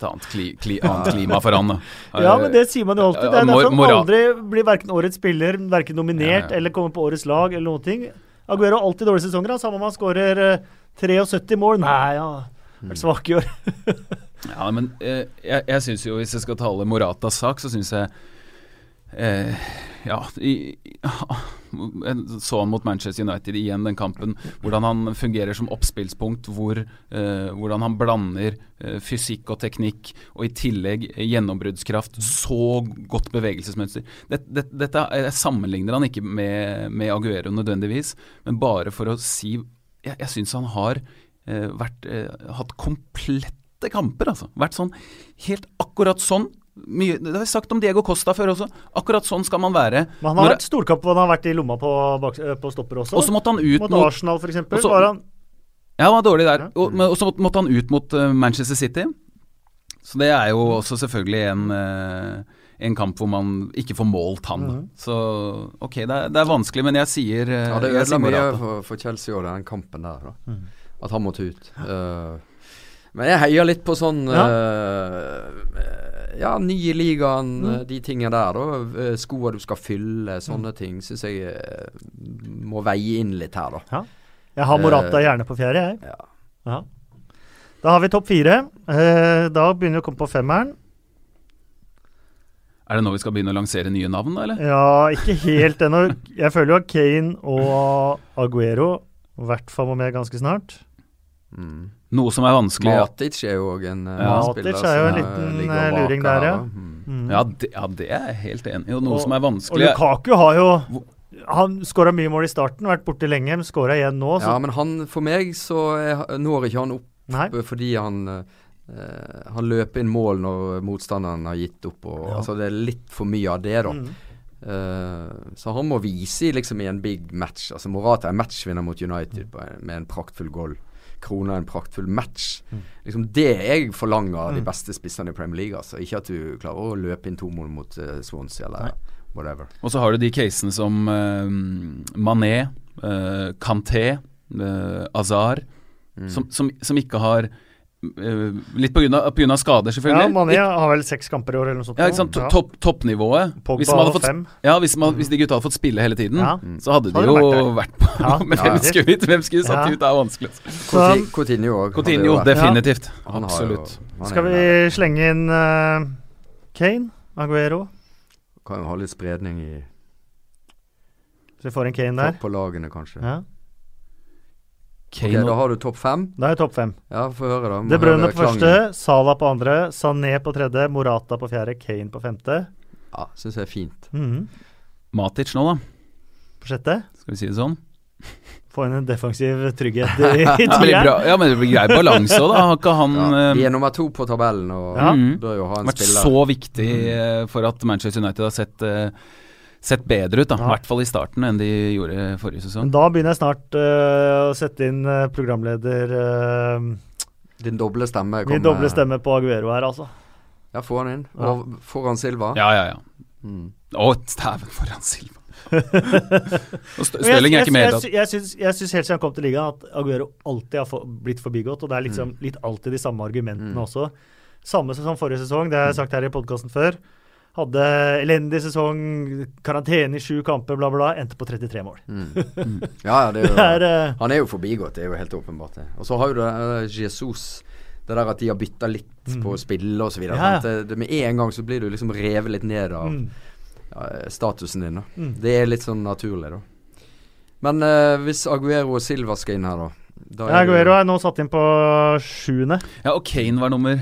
Et annet, kli, kli, annet klima for han. ja, men det sier man jo alltid. Det er derfor han aldri blir verken årets spiller, verken nominert ja, ja. eller kommer på årets lag eller noen ting. Aguero har alltid dårlige sesonger, samme om han skårer 73 mål. Nei, ja. Vært svak i år. ja, men eh, jeg, jeg syns jo, hvis jeg skal tale Moratas sak, så syns jeg eh, ja, i, så han mot Manchester United igjen, den kampen. Hvordan han fungerer som oppspillspunkt. Hvor, eh, hvordan han blander eh, fysikk og teknikk, og i tillegg gjennombruddskraft. Så godt bevegelsesmønster. Dette, dette, dette, jeg sammenligner han ikke med, med Aguero nødvendigvis, men bare for å si jeg, jeg syns han har eh, vært, eh, hatt komplette kamper, altså. Vært sånn helt akkurat sånn. Mye, det har vi sagt om Diego Costa før også. Akkurat sånn skal man være. Men han har vært storkamp hvor han har vært i lomma på, bak, eh, på stopper også. Og så måtte han ut mot, mot Arsenal, f.eks. Ja, han var dårlig der. Og så måtte han ut mot uh, Manchester City. Så det er jo også selvfølgelig en uh, en kamp hvor man ikke får målt han. Mm. Så ok, det er, det er, vanskelig, men jeg sier uh, Ja, Det ødela mye for, for, Chelsea òg, den kampen der. da mm. At han måtte ut. Uh, men jeg heier litt på sånn Ja, uh, ja ny i ligaen, mm. de tingene der. da Skoa du skal fylle, sånne mm. ting syns jeg må veie inn litt her, da. Ja. Jeg har Morata gjerne på fjerde, jeg. Ja. ja. Da har vi topp fire. da begynner vi å komme på femmeren. Er det nå vi skal begynne å lansere nye navn, eller? Ja, ikke helt ennå. Jeg føler jo at Kane og Aguero i hvert fall må med ganske snart. Mm. Noe som er vanskelig Matic er jo òg en uh, ja. spiller Matic er jo en liten uh, luring der, ja. Mm. mm. Ja, det, ja, det, er jeg helt enig i. Noe og, som er vanskelig Og Lukaku har jo han skåra mye mål i starten, vært borte lenge, men skåra igjen nå. Så. Ja, men han, for meg så er, når ikke han opp Nei. fordi han eh, Han løper inn mål når motstanderen har gitt opp. Og, Ja. altså Det er litt for mye av det, da. Mm. Uh, så han må vise i liksom i en big match. Altså Morata er matchvinner mot United Mm. på en, med en praktfull goal. Krona en praktfull match. Mm. Liksom Det jeg forlanger av de Mm. beste spissene i Premier League. Altså Ikke at du klarer å løpe inn to mål mot uh, Swansea eller Nei. whatever. Og så har du de casene som Mané, uh, Kanté, uh, Azar, Mm. som, som, som ikke har Litt på grunn, av, på grunn av skader, Ja, selvfølgelig. Mané Ik- har vel seks kamper i år eller noe sånt. ja, ikke sant? Ja. Topp, toppnivået. Pogba Hvis, man hadde fått, fem. ja, hvis, man, hvis de gutta hadde fått spille hele tiden, Ja. så hadde Så de hadde jo vært på. Ja, Men ja. hvem skulle, vi- hvem skulle satt Ja. ut? Det er vanskelig. Så, Coutinho òg. Coutinho, definitivt. Han har jo- Absolutt. er skal vi slenge inn uh, Kane? Aguero? Kan jo ha litt spredning i Så vi får en Kane der. på lagene, kanskje. Ja. Ok, okay, da har du topp fem. Da er topp fem. Ja, få høre, da. Må De Bruyne på første. Salah på andre, Sané på tredje, Morata på fjerde, Kane på femte. Ja, syns jeg er fint. Mhm. Matic nå, da. På sjette Skal vi si det sånn? få inn en defensiv trygghet i, i tida. ja, men det blir grei balanse òg, da. Har ikke han Ja, de eh, er nummer to på tabellen og Ja. Bør jo ha en vært spiller. så viktig mm. for at Manchester United har sett, eh, sett bedre ut, da. I Ja. hvert fall i starten enn de gjorde forrige Men sesong. da begynner jeg snart uh, å sette inn eh, programleder uh, Din doble stemme Min doble stemme på Aguero her, altså. Ja, få han inn. Ja. Og foran Silva. Ja, ja, ja. Mm. Å, dæven foran Silva. Og Stirling er ikke med i jeg, syns, helt siden han kom til ligaen at Aguero alltid har for, blitt forbigått. Og det er liksom litt alltid de samme argumentene Mm. også. Samme som forrige sesong, det har jeg sagt her i podkasten før. Hadde elendig sesong, karantene i sju kamper, bla, bla, endte på 33 mål. Mm. Ja, ja, det er jo Det er, eh, Han er jo forbigått, det er jo helt åpenbart. det. Og så har jo det eh, Jesus Det der at de har bytta litt Mm. på spillet osv. Ja, ja. Det, det, med en gang så blir du liksom revet litt ned av mm, ja, statusen din. da mm. Det er litt sånn naturlig, da. Men uh, hvis Aguero og Silva skal inn her, da, da er Aguero er nå satt inn på sjuende. Ja, og Kane var nummer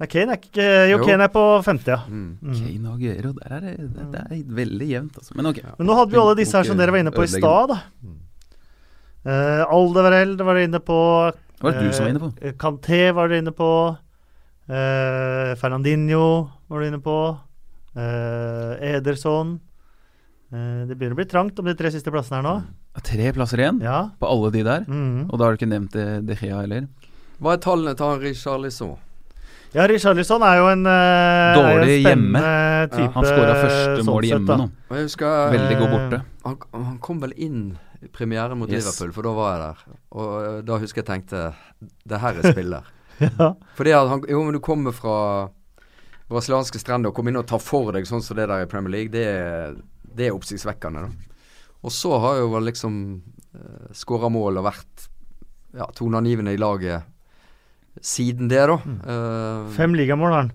Nei, Kane er ikke Jo, Jo. Kane er på femte, ja. mm. Mm. Kane og Aguero. Der er det, det, det er veldig jevnt, altså. Men okay. Men nå hadde vi alle disse her som dere var inne på i stad, da. Mm. Uh, Aldevarell var dere inne på. Hva var det du som var inne på? Eh, Kanté var dere inne på. Uh, Fernandinho var du inne på. Uh, Ederson. Uh, det begynner å bli trangt om de tre siste plassene her nå. Tre plasser igjen Ja. på alle de der. Mhm. Og da har du ikke nevnt De, Gea heller. Hva er tallene til Henri Richarlison? Ja, Richarlison er jo en, uh, er jo en Dårlig hjemme. Type, ja. Han skåra første sånn mål sett, hjemme nå. Og jeg husker Veldig god Eh, borte. han, han kom vel inn i premieren mot Yes. Liverpool, for da var jeg der. Og eh, da husker jeg tenkte Det her er spiller. Ja. Fordi at han Jo, men du kommer fra brasilianske strender og kommer inn og tar for deg sånn som det der i Premier League, det er, det er oppsiktsvekkende, da. Og så har jo liksom uh, skåra mål og vært ja, toneangivende i laget siden det, da. Eh, Fem ligamål har han.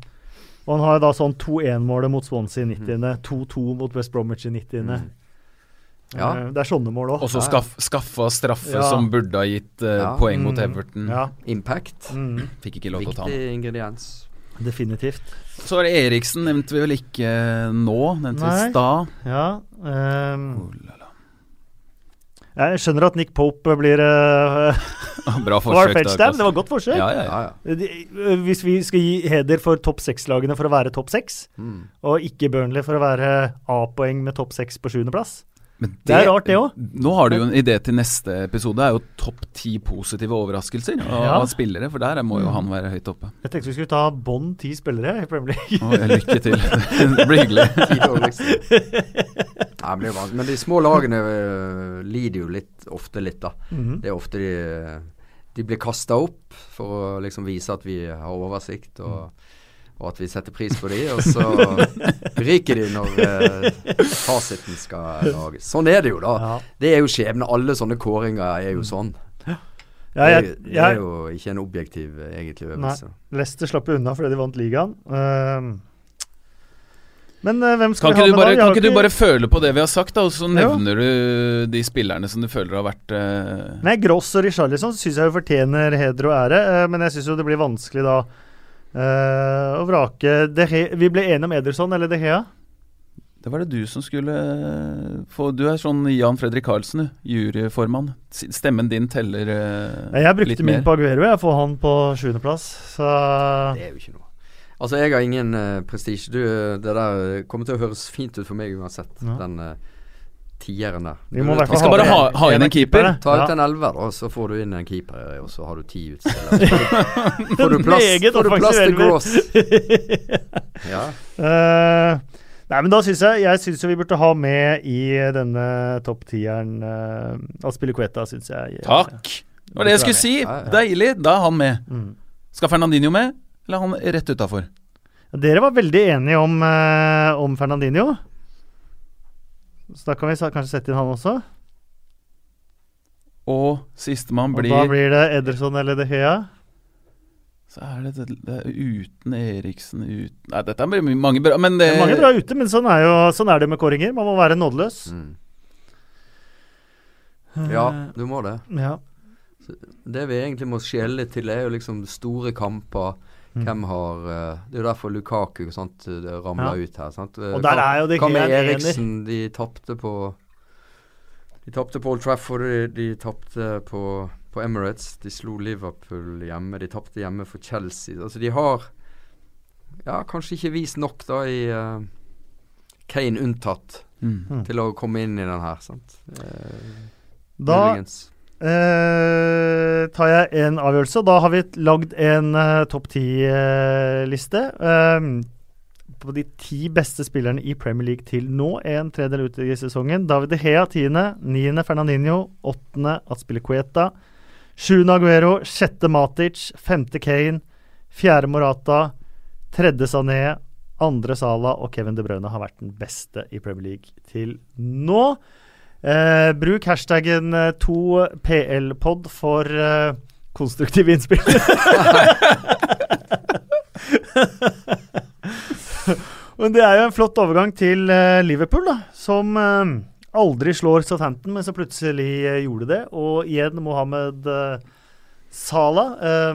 Og han har da sånn 2-1-målet mot Swansea i Mhm. 90. 2-2 mot West Bromwich i 90. mm. Ja. Eh, Det er sånne mål òg. Og så skaff, skaffa straffe Ja. som burde ha gitt uh, Ja. poeng mot Mm. Everton. Ja. Impact. Mm, Fikk ikke lov til å ta den. Viktig ingrediens. definitivt. Så er det Eriksen, nevnte vi vel ikke nå. Nevnte vi i stad. Ja. la. Jeg skjønner at Nick Pope blir uh, Bra forsøk. da. Det var godt forsøk. Ja, ja, ja. De, eh, hvis vi skal gi heder for topp seks-lagene for å være topp seks, Mm. og ikke Burnley for å være A-poeng med topp seks på sjuendeplass Men Det er rart, det òg. Nå har du jo en idé til neste episode. Det er jo topp ti positive overraskelser av, Ja. spillere. For der må jo Mm. han være høyt oppe. Jeg tenkte vi skulle ta bånd ti spillere i Premier League. Lykke til. det blir hyggelig. Nei, men, det men de små lagene øh, lider jo litt, ofte litt, da. Mhm. Det er ofte de De blir kasta opp for å liksom vise at vi har oversikt, og, og at vi setter pris på de, og så ryker de når eh, fasiten skal lages. Sånn er det jo, da. Ja. Det er jo skjebne. Alle sånne kåringer er jo sånn. Ja, det, jeg, er, det er jo ikke en objektiv, eh, egentlig, øvelse. Leicester slapp unna fordi de vant ligaen. Uh, men uh, hvem skal Kan vi ha du med bare, da? Kan ikke du bare føle på det vi har sagt, da, og så Jo. nevner du de spillerne som du føler har vært uh... Nei, Gross og Richarlison syns jeg jo fortjener heder og ære, men jeg syns jo det blir vanskelig da eh, og vrake Vi ble enige om Ederson eller De Hea? Det var det du som skulle eh, få Du er sånn Jan Fredrik Karlsen, du. Juryformann. Stemmen din teller litt mer. Jeg brukte min på Aguero, jeg får han på sjuendeplass. Så Det er jo ikke noe. Altså, jeg har ingen uh, prestisje. Eh, Det der kommer til å høres fint ut for meg uansett, Ja. den uh, tieren der. Vi må Vi skal bare ha- ha inn en keeper. Ta ut en elver, og så får du inn en keeper, og så har du ti utstillere. Får du plass, får du plass til Gross. Ja. Uh, nei, men da syns jeg Jeg syns vi burde ha med i denne topp tieren uh, Aspilicueta, syns jeg. Takk! Det var det jeg skulle si! Deilig! Da er han med. Mm. Skal Fernandinho med, eller er han rett utafor? Dere var veldig enige om, uh, om Fernandinho. Så da kan vi kanskje sette inn han også. Og sistemann Og blir da blir det Ederson eller De Hea. Så er det, det, det er uten Eriksen uten Nei, dette blir mange bra, men Det det er mange bra ute, men sånn er, jo, sånn er det med kåringer. Man må være nådeløs. Mm. ja, du må det. Ja. Det vi egentlig må skjelle til, er jo liksom store kamper. Mm. Hvem har eh, Det er jo derfor Lukaku sant, det Ja. ut her. Sant? Eh, Og der er jo det Hva med. Eriksen? De tapte på De tapte på Old Trafford, de, de tapte på, på Emirates. De slo Liverpool hjemme. De tapte hjemme for Chelsea. Altså, de har ja, kanskje ikke vist nok da i uh, Kane unntatt mm. Mm. til å komme inn i den her. Sant? Uh, Da muligens. Eh, tar jeg en avgjørelse. Da har vi lagd en uh, topp ti-liste. på de ti beste spillerne i Premier League til nå, en tredjedel ut i sesongen. David De Hea tiende, niende Fernandinho, åttende Aspilicueta, sjuende Aguero, sjette Matic, femte Kane, fjerde Morata, tredje Sané, andre Sala og Kevin De Bruyne har vært den beste i Premier League til nå. Eh, bruk hashtaggen eh, 2PLpod for eh, konstruktive innspill. Men det er jo en flott overgang til eh, Liverpool, da, som eh, aldri slår Southampton, men som plutselig eh, gjorde det. Og igjen Mohammed eh, Salah. eh,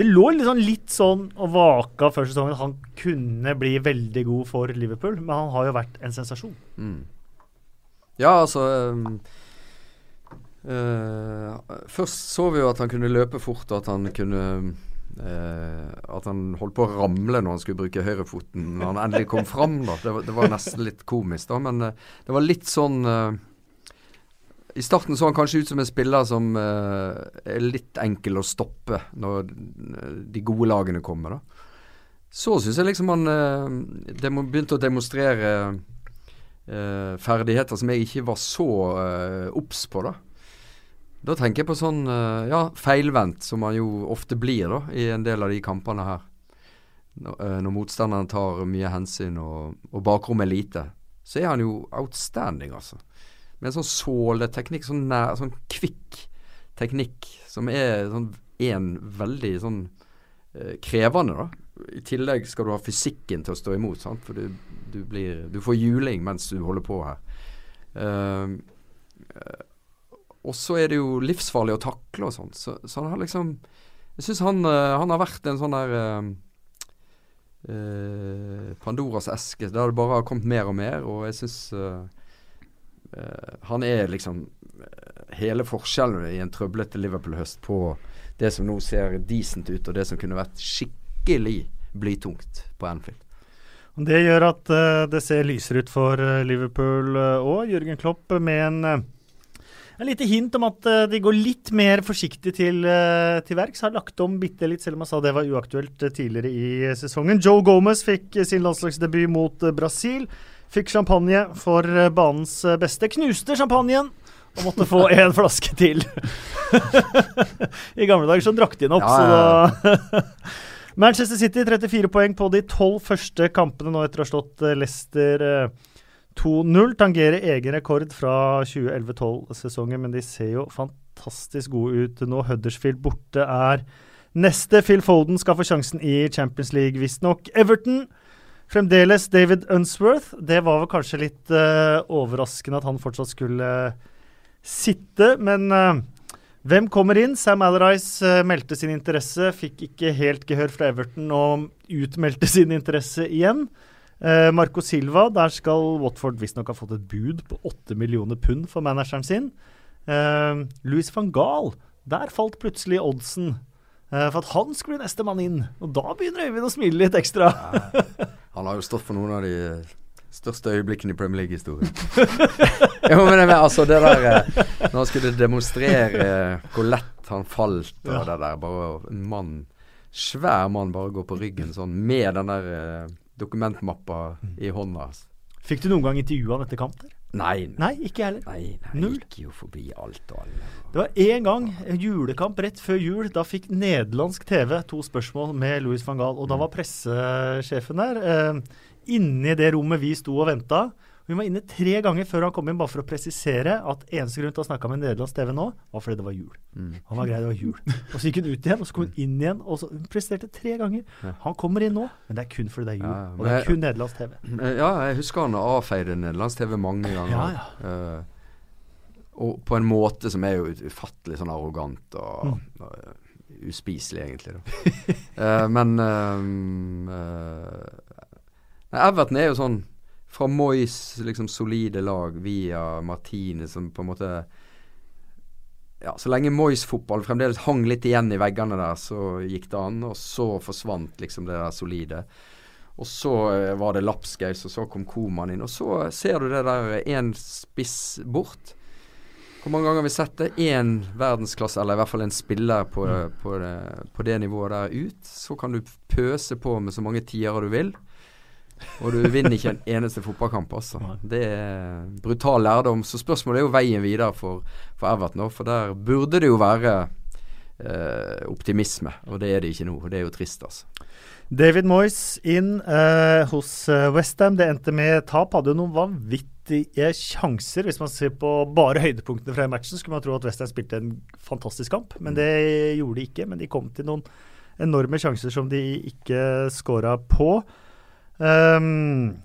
det lå sånn, litt sånn og vaka før sesongen han kunne bli veldig god for Liverpool, men han har jo vært en sensasjon. Mm. Ja, altså um, uh, Først så vi jo at han kunne løpe fort, og at han kunne uh, At han holdt på å ramle når han skulle bruke høyrefoten når han endelig kom fram. da Det, var- det var nesten litt komisk, da, men uh, det var litt sånn I starten så han kanskje ut som en spiller som er litt enkel å stoppe når de gode lagene kommer, da. Så syns jeg liksom han begynte å demonstrere eh, ferdigheter som jeg ikke var så eh, obs på, da. Da tenker jeg på sånn eh, ja, feilvendt, som man jo ofte blir da, i en del av de kampene her. Når, eh, når motstanderen tar mye hensyn og, og bakrommet er lite, så er han jo outstanding, altså. Med en sånn såleteknikk, sånn, nær, sånn kvikk teknikk, som er sånn en veldig sånn krevende, da. I tillegg skal du ha fysikken til å stå imot, sant? for du, du, blir, du får juling mens du holder på her. Eh, og så er det jo livsfarlig å takle og sånn. Så, så han har liksom Jeg syns han, eh, han har vært en sånn der uh, eh, Pandoras eske der det bare har kommet mer og mer, og jeg syns han er liksom hele forskjellen i en trøblete Liverpool-høst på det som nå ser decent ut, og det som kunne vært skikkelig blytungt på Anfield. Det gjør at eh, det ser lysere ut for eh, Liverpool òg. Jørgen Klopp med en en lite hint om at eh, de går litt mer forsiktig til, til verks. Har lagt om bitte litt, selv om han sa det var uaktuelt eh, tidligere i eh, sesongen. Joe Gomez fikk eh, sin landslagsdebut mot eh, Brasil. Fikk champagne for eh, banens eh, beste. Knuste champagnen og måtte få en flaske til. I gamle dager så drakk de den opp, Ja, så ja, da Manchester City 34 poeng på de tolv første kampene nå etter å ha slått eh, Leicester eh, 2-0. Tangerer egen rekord fra 2011-12-sesongen, men de ser jo fantastisk gode ut nå. Huddersfield borte er neste. Phil Foden skal få sjansen i Champions League, visstnok. Everton fremdeles David Unsworth. Det var vel kanskje litt uh, overraskende at han fortsatt skulle sitte, men eh, hvem kommer inn? Sam Allardyce uh, meldte sin interesse, fikk ikke helt gehør fra Everton og utmeldte sin interesse igjen. Eh, Marco Silva, der skal Watford visstnok ha fått et bud på 8 millioner pund for manageren sin. Eh, Louis van Gaal, der falt plutselig oddsen eh, for at han skulle bli neste mann inn. Og da begynner Øyvind å smile litt ekstra. Han har jo stått for noen av de eh, største øyeblikkene i Premier League-historien. jo, men det, altså det der eh, Når han skulle demonstrere eh, hvor lett han falt, og Ja. det der bare En mann, svær mann, bare går på ryggen sånn med den der eh, dokumentmappa i hånda. Fikk du noen gang intervjua han etter kamp? der? Nei, nei, ikke jeg heller. nei, nei Null. gikk jo forbi alt og alle. Det var én gang, en julekamp rett før jul. Da fikk nederlandsk TV to spørsmål med Louis van Gaal. Og da var pressesjefen der. Eh, inne i det rommet vi sto og venta. Hun var inne tre ganger før han kom inn, bare for å presisere at eneste grunn til å snakke med nederlandsk TV nå, var fordi det var jul. Mm. Han var grei, det var jul. Og så gikk hun ut igjen, og så kom hun inn igjen. Og så hun presiserte tre ganger. Ja. Han kommer inn nå, men det er kun fordi det er jul. Ja, og det er kun nederlandsk TV. Eh, Ja, jeg husker han avfeide nederlandsk-TV mange ganger. Ja, ja. Eh, og på en måte som er jo ufattelig sånn arrogant og, Mm. og uh, uspiselig, egentlig. Eh, men eh, eh, nei, Everton er jo sånn fra Moyes liksom solide lag via Martine som på en måte ja, Så lenge Moyes fotball fremdeles hang litt igjen i veggene der, så gikk det an. Og så forsvant liksom det der solide. Og så eh, var det lapskaus, og så kom Koman inn. Og så ser du det der én spiss bort. Hvor mange ganger har vi sett det? Én verdensklasse, eller i hvert fall en spiller på, på, det, på det nivået der ut. Så kan du pøse på med så mange tiere du vil. Og du vinner ikke en eneste fotballkamp, altså. Det er brutal lærdom. Så spørsmålet er jo veien videre for, for Everton. nå, For der burde det jo være eh, optimisme, og det er det ikke nå. og Det er jo trist, altså. David Moyes inn eh, hos uh, Westham. Det endte med tap. Hadde jo noen vanvittige sjanser. Hvis man ser på bare høydepunktene fra matchen, skulle man tro at Westham spilte en fantastisk kamp, men det gjorde de ikke. Men de kom til noen enorme sjanser som de ikke scora på. Um,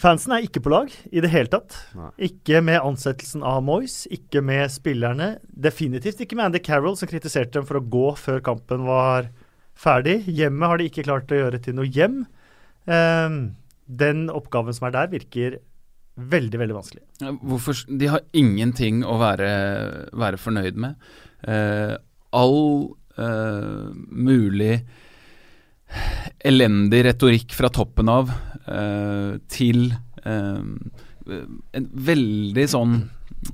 fansen er ikke på lag i det hele tatt. Nei. Ikke med ansettelsen av Moyes, ikke med spillerne. Definitivt ikke med Andy Carroll, som kritiserte dem for å gå før kampen var ferdig. Hjemmet har de ikke klart å gjøre til noe hjem. Um, den oppgaven som er der, virker veldig, veldig vanskelig. Hvorfor, de har ingenting å være, være fornøyd med. Uh, all uh, mulig elendig retorikk fra toppen av eh, til eh, en veldig sånn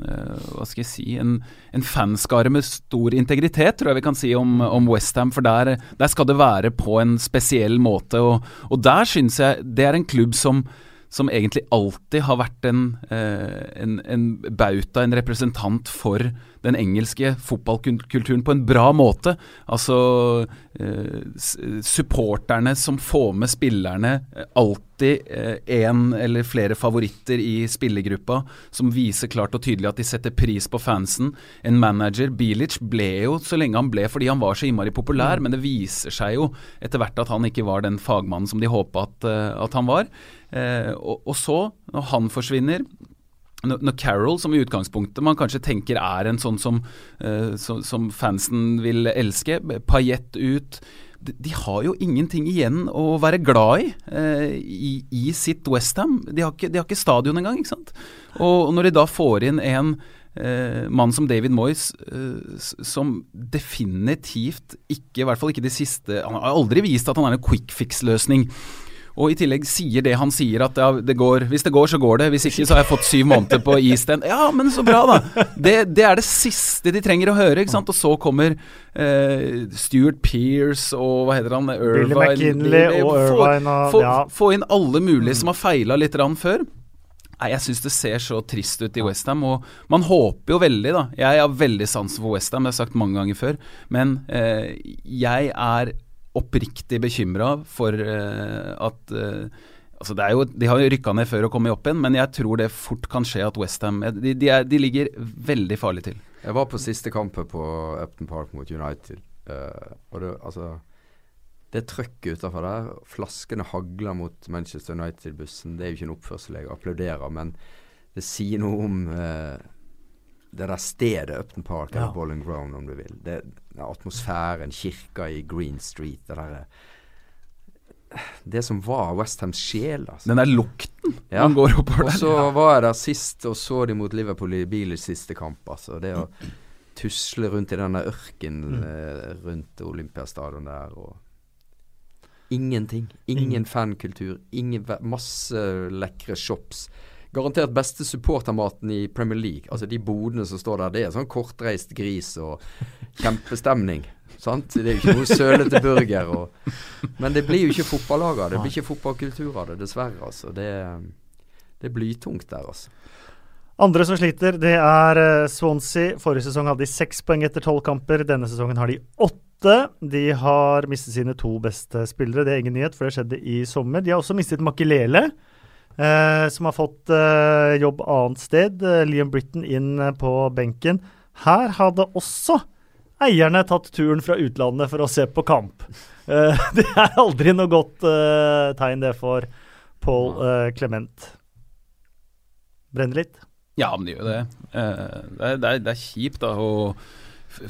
eh, hva skal jeg si En, en fanskare med stor integritet, tror jeg vi kan si om, om Westham. For der, der skal det være på en spesiell måte. Og, og der syns jeg det er en klubb som som egentlig alltid har vært en, en, en bauta, en representant for den engelske fotballkulturen på en bra måte. Altså eh, supporterne som får med spillerne. eh, Alltid én eller flere favoritter i spillergruppa som viser klart og tydelig at de setter pris på fansen. En manager, Bilic, ble jo så lenge han ble fordi han var så innmari populær, men det viser seg jo etter hvert at han ikke var den fagmannen som de håpa at, eh, at han var. Eh, og, og så, når han forsvinner når Carol, som i utgangspunktet man kanskje tenker er en sånn som, uh, som, som fansen vil elske, Payet ut de, de har jo ingenting igjen å være glad i uh, i, i sitt Westham. De, de har ikke stadion engang, ikke sant. Og, når de da får inn en uh, mann som David Moyes, eh, som definitivt ikke, i hvert fall ikke de siste Han har aldri vist at han er en quick fix-løsning. Og i tillegg sier det han sier at ja, det går, hvis det går, så går det. Hvis ikke, så har jeg fått syv måneder på East End. Ja, men så bra, da! Det, det er det siste de trenger å høre. ikke sant? Og så kommer eh, Stuart Pearce og hva heter han? Billy McKinley og Irvine og få, ja. få inn alle mulige som har feila litt rann før. Nei, Jeg syns det ser så trist ut i Westham, og man håper jo veldig, da. Jeg har veldig sansen for Westham, det har jeg sagt mange ganger før. Men eh, jeg er oppriktig bekymra for eh, at eh, Altså jo, De har jo rykka ned før og kommet opp igjen, men jeg tror det fort kan skje at Westham de, de, de ligger veldig farlig til. Jeg var på siste kampen på Upton Park mot United. Uh, og det, altså Det trøkket utafor der, flaskene hagler mot Manchester United-bussen. Det er jo ikke en oppførsel jeg applauderer, men det sier noe om eh, det der stedet, Upton Park, Ja. eller Bowling Ground om du vil. Det, atmosfæren, kirka i Green Street, det derre det som var Westhams sjel. Altså. Den der lukten Ja. man går oppover Og der. så var jeg der sist og så de mot Liverpool i bilens siste kamp. Altså. Det å tusle rundt i denne ørkenen mm. rundt Olympiastadion der og Ingenting. Ingen Ingen. fankultur. Ingen, masse lekre shops. Garantert beste supportermaten i Premier League. Altså De bodene som står der, det er sånn kortreist gris og kjempestemning. Sant? Det er jo ikke noe sølete burger. Og, men det blir jo ikke fotballag av det. Blir ikke fotballkultur av det, dessverre. altså. Det, det er blytungt der, altså. Andre som sliter, det er eh, Swansea. Forrige sesong hadde de seks poeng etter tolv kamper. Denne sesongen har de åtte. De har mistet sine to beste spillere. Det er ingen nyhet, for det skjedde i sommer. De har også mistet Makelele, eh, som har fått eh, jobb annet sted. Eh, Liam Britton inn eh, på benken. Her hadde også eierne tatt turen fra utlandet for å se på kamp. Eh, det er aldri noe godt tegn, det, for Paul Clement. Brenner litt? Ja, men det gjør det. Eh, det, er, det, er, det er kjipt, da. F-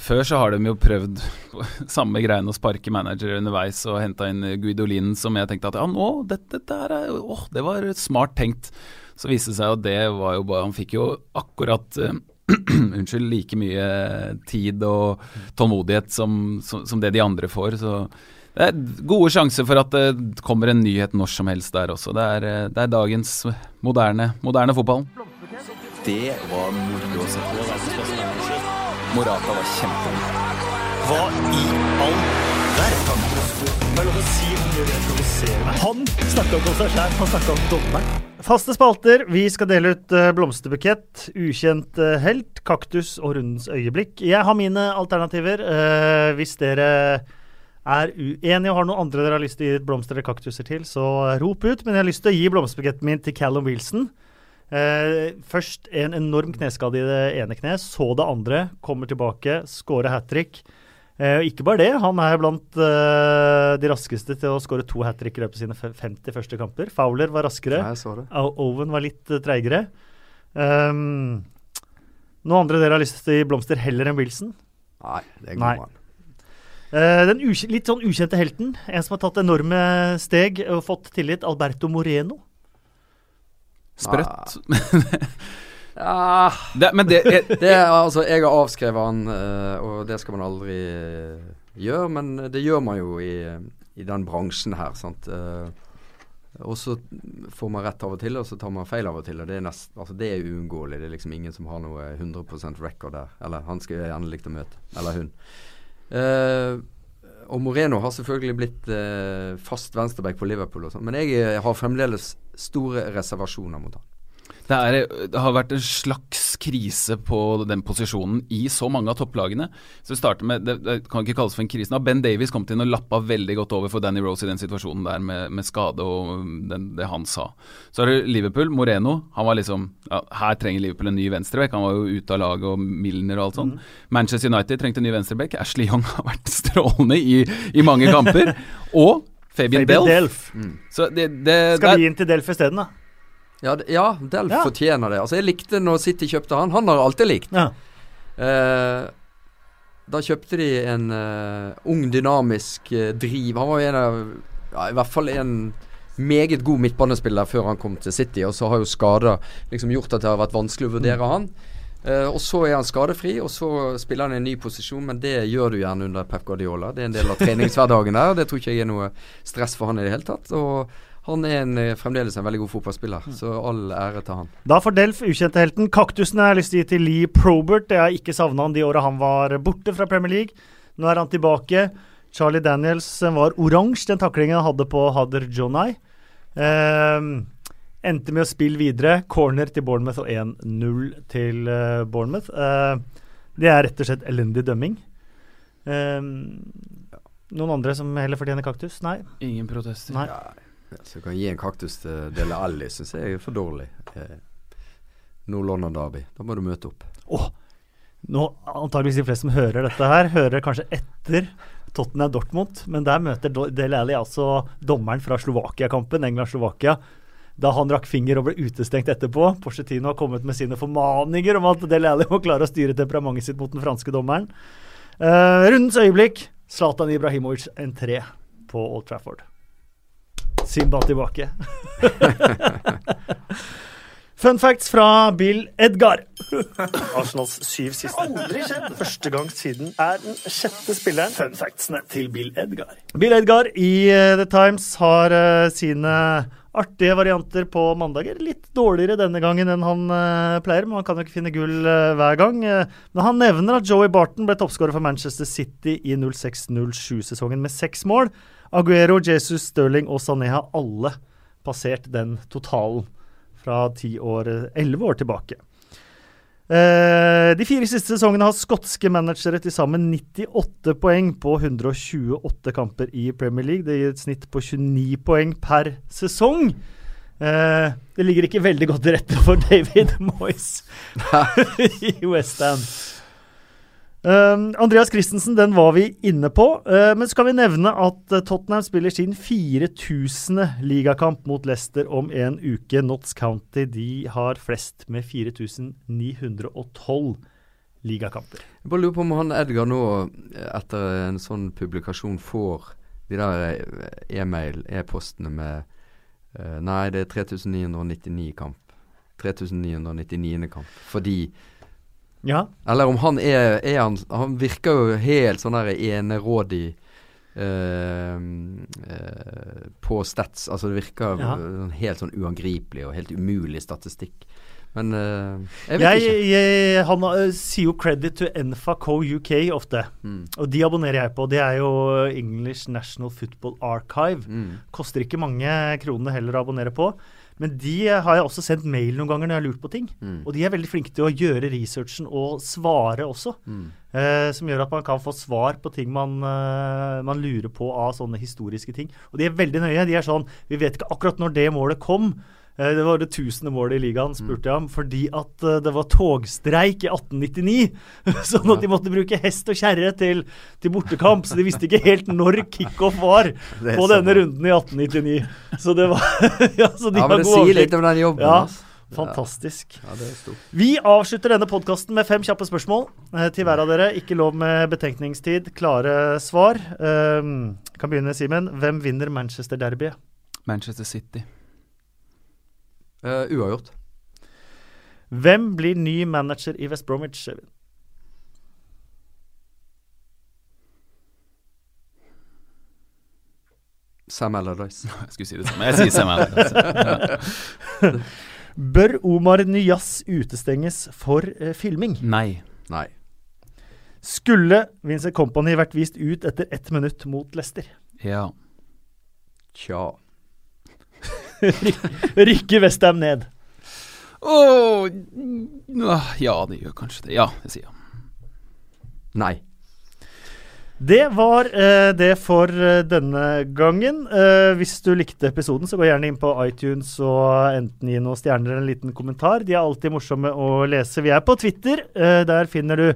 før så har de jo prøvd samme greiene å sparke managere underveis og henta inn Guidolin, som jeg tenkte at ja, nå, dette, der er jo Åh, det var smart tenkt. Så viste det seg at det var jo bare Han fikk jo akkurat uh, Unnskyld, like mye tid og tålmodighet som, som, som det de andre får. Så det er gode sjanser for at det kommer en nyhet når som helst der også. Det er, eh, det er dagens moderne, moderne fotball. Det var moro å se på. Morata var kjempegod. Hva i all verden? Er. Han snakka ikke om seg sjæl, han snakka om dommeren. Faste spalter. Vi skal dele ut uh, blomsterbukett, ukjent eh, helt, kaktus og rundens øyeblikk. Jeg har mine alternativer. Eh, hvis dere er uenige og har noen andre dere har lyst til å gi blomster eller kaktuser til, så rop ut. Men jeg har lyst til å gi blomsterbuketten min til Callum Wilson. Eh, først en enorm kneskade i det ene kneet, så det andre. Kommer tilbake, scorer hat trick. Eh, og ikke bare det, han er blant eh, de raskeste til å skåre to hat trick i løpet av sine 50 første kamper. Fowler var raskere. Nei, Owen var litt uh, treigere. Um, noen andre dere har lyst til å gi blomster heller enn Wilson? Nei, det er Nei. Uh. Eh, den litt sånn ukjente helten, en som har tatt enorme steg og fått tillit, Alberto Moreno. Sprøtt. Ah. Det, men det jeg, det er, altså, jeg har avskrevet han, eh, og det skal man aldri eh, gjøre, men det gjør man jo i, i den bransjen her. Sant? Eh, og så får man rett av og til, og så tar man feil av og til. Og det er, nest, altså, det er uunngåelig. Det er liksom ingen som har noe 100% record der. Eller han skal jeg gjerne likt å møte. Eller hun. Uh, og Moreno har selvfølgelig blitt uh, fast venstreback på Liverpool og sånn, men jeg eh, har fremdeles store reservasjoner mot han. Det, er, det har vært en slags krise på den posisjonen i så mange av topplagene. Så Det starter med, det, det kan ikke kalles for en krise. Nå Ben Davies kom inn og lappa veldig godt over for Danny Rose i den situasjonen der med, med skade og den, det han sa. Så er det Liverpool. Moreno. Han var liksom ja, Her trenger Liverpool en ny venstrebekk. Han var jo ute av laget og Milner og alt sånt. Manchester United trengte en ny venstrebekk. Ashley Young har vært strålende i, i mange kamper. Og Fabian, Fabian Delf. Delf. Så det, det, Skal det vi inn til Delf isteden, da? Ja, ja Delf Ja. fortjener det. Altså Jeg likte når City kjøpte han. Han har alltid likt. Ja. Eh, da kjøpte de en uh, ung, dynamisk uh, driv. Han var en av ja, I hvert fall en meget god midtbanespiller før han kom til City. Og så har jo skader liksom gjort at det har vært vanskelig å vurdere han. Eh, og så er han skadefri, og så spiller han i en ny posisjon, men det gjør du gjerne under Pep Guardiola. Det er en del av treningshverdagen der, og det tror ikke jeg er noe stress for han i det hele tatt. Og han er en, eh, fremdeles en veldig god fotballspiller, så all ære til han. Da får Delf ukjente helten. Kaktusen har jeg lyst til å gi til Lee Probert. Jeg har ikke savna han de åra han var borte fra Premier League. Nå er han tilbake. Charlie Daniels eh, var oransje, den taklingen han hadde på Hader Jonai. Ehm, endte med å spille videre. Corner til Bournemouth og 1-0 til uh, Bournemouth. Uh, det er rett og slett elendig dømming. Uh, noen andre som heller fortjener kaktus? Nei. Ingen protester. Nei. Ja, så jeg kan gi en kaktus til Dele Alli, syns jeg er for dårlig. Eh, Nord-London Derby. Da må du møte opp. Oh, nå antageligvis de fleste som hører dette her, hører kanskje etter Tottenham Dortmund, men der møter Del Alli altså dommeren fra Slovakia-kampen, England-Slovakia. Da han rakk finger og ble utestengt etterpå. Porcetino har kommet med sine formaninger om at Del Alli må klare å styre temperamentet sitt mot den franske dommeren. Uh, rundens øyeblikk. Zlatan Ibrahimovic en tre på Old Trafford. Simba tilbake. Fun facts fra Bill Edgar. Arsenals syv siste. Aldri skjedd. Første gang siden er den sjette spilleren. Fun factsene til Bill Edgar. Bill Edgar i eh, The Times har eh, sine artige varianter på mandager. Litt dårligere denne gangen enn han uh, pleier, men han kan jo ikke finne gull uh, hver gang. Uh, men han nevner at Joey Barton ble toppskårer for Manchester City i 06-07-sesongen med seks mål. Aguero, Jesus, Sterling og Sané har alle passert den totalen fra ti år, elleve år tilbake. Eh, de fire siste sesongene har skotske managere til sammen 98 poeng på 128 kamper i Premier League. Det gir et snitt på 29 poeng per sesong. Eh, det ligger ikke veldig godt til rette for David Moyes i Westham. Um, Andreas Christensen, den var vi inne på. Uh, men så kan vi nevne at uh, Tottenham spiller sin 4000. ligakamp mot Leicester om en uke. Notts County de har flest med 4912 ligakamper. Jeg bare lurer på om han Edgar nå, etter en sånn publikasjon, får de der eh, e-mail, e-postene med eh, Nei, det er 3999 kamp. 3999. kamp. Fordi Ja, Eller om han er, er han, han virker jo helt sånn der enerådig uh, uh, på stats. Altså det virker Ja. eh, helt sånn uangripelig og helt umulig statistikk. Men uh, jeg vet jeg, ikke. jeg, han uh, sier jo credit to Enfa Co UK ofte. Mm. Og de abonnerer jeg på. Det er jo English National Football Archive. Mm. Koster ikke mange kronene heller å abonnere på. Men de har jeg også sendt mail noen ganger når jeg har lurt på ting. Mm. Og de er veldig flinke til å gjøre researchen og svare også. Mm. Eh, som gjør at man kan få svar på ting man, eh, man lurer på av sånne historiske ting. Og de er veldig nøye. De er sånn Vi vet ikke akkurat når det målet kom. Eh, det var det tusende målet i ligaen, spurte jeg om, fordi at eh, det var togstreik i 1899. sånn at de måtte bruke hest og kjerre til, til bortekamp. Så de visste ikke helt når kickoff var på denne runden i 1899. Så det var ja, så de Ja, men det sier litt om den jobben. Ja. altså. Fantastisk. Ja, det er stort. Vi avslutter denne podkasten med fem kjappe spørsmål eh, til hver av dere. Ikke lov med betenkningstid. Klare svar. Um, kan begynne, Simen. Hvem vinner Manchester Derby? Manchester City. Eh, uavgjort. Hvem blir ny manager i West Bromwich? Evin? Sam Allardyce. Jeg skulle si det samme. Jeg sier Sam Allardyce. Bør Omar Nyas utestenges for uh, filming? Nei. Nei. Skulle Vincent Company vært vist ut etter ett minutt mot Leicester? Ja. Tja. Rykker Westham ned? Ah, ja, det gjør kanskje det. Ja, jeg sier ja. Nei. Det var eh, det for eh, denne gangen. Eh, hvis du likte episoden, så gå gjerne inn på iTunes og enten gi noen stjerner eller en liten kommentar. De er alltid morsomme å lese. Vi er på Twitter. Eh, der finner du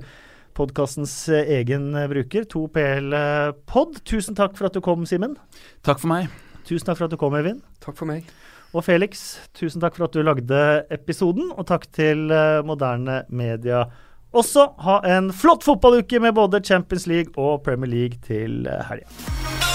podkastens eh, egen eh, bruker, 2PL-pod. Tusen takk for at du kom, Simen. Takk for meg. Tusen takk for at du kom, Øyvind. Takk for meg. Og Felix, tusen takk for at du lagde episoden. Og takk til eh, Moderne Media også. Ha en flott fotballuke med både Champions League og Premier League til eh, helga.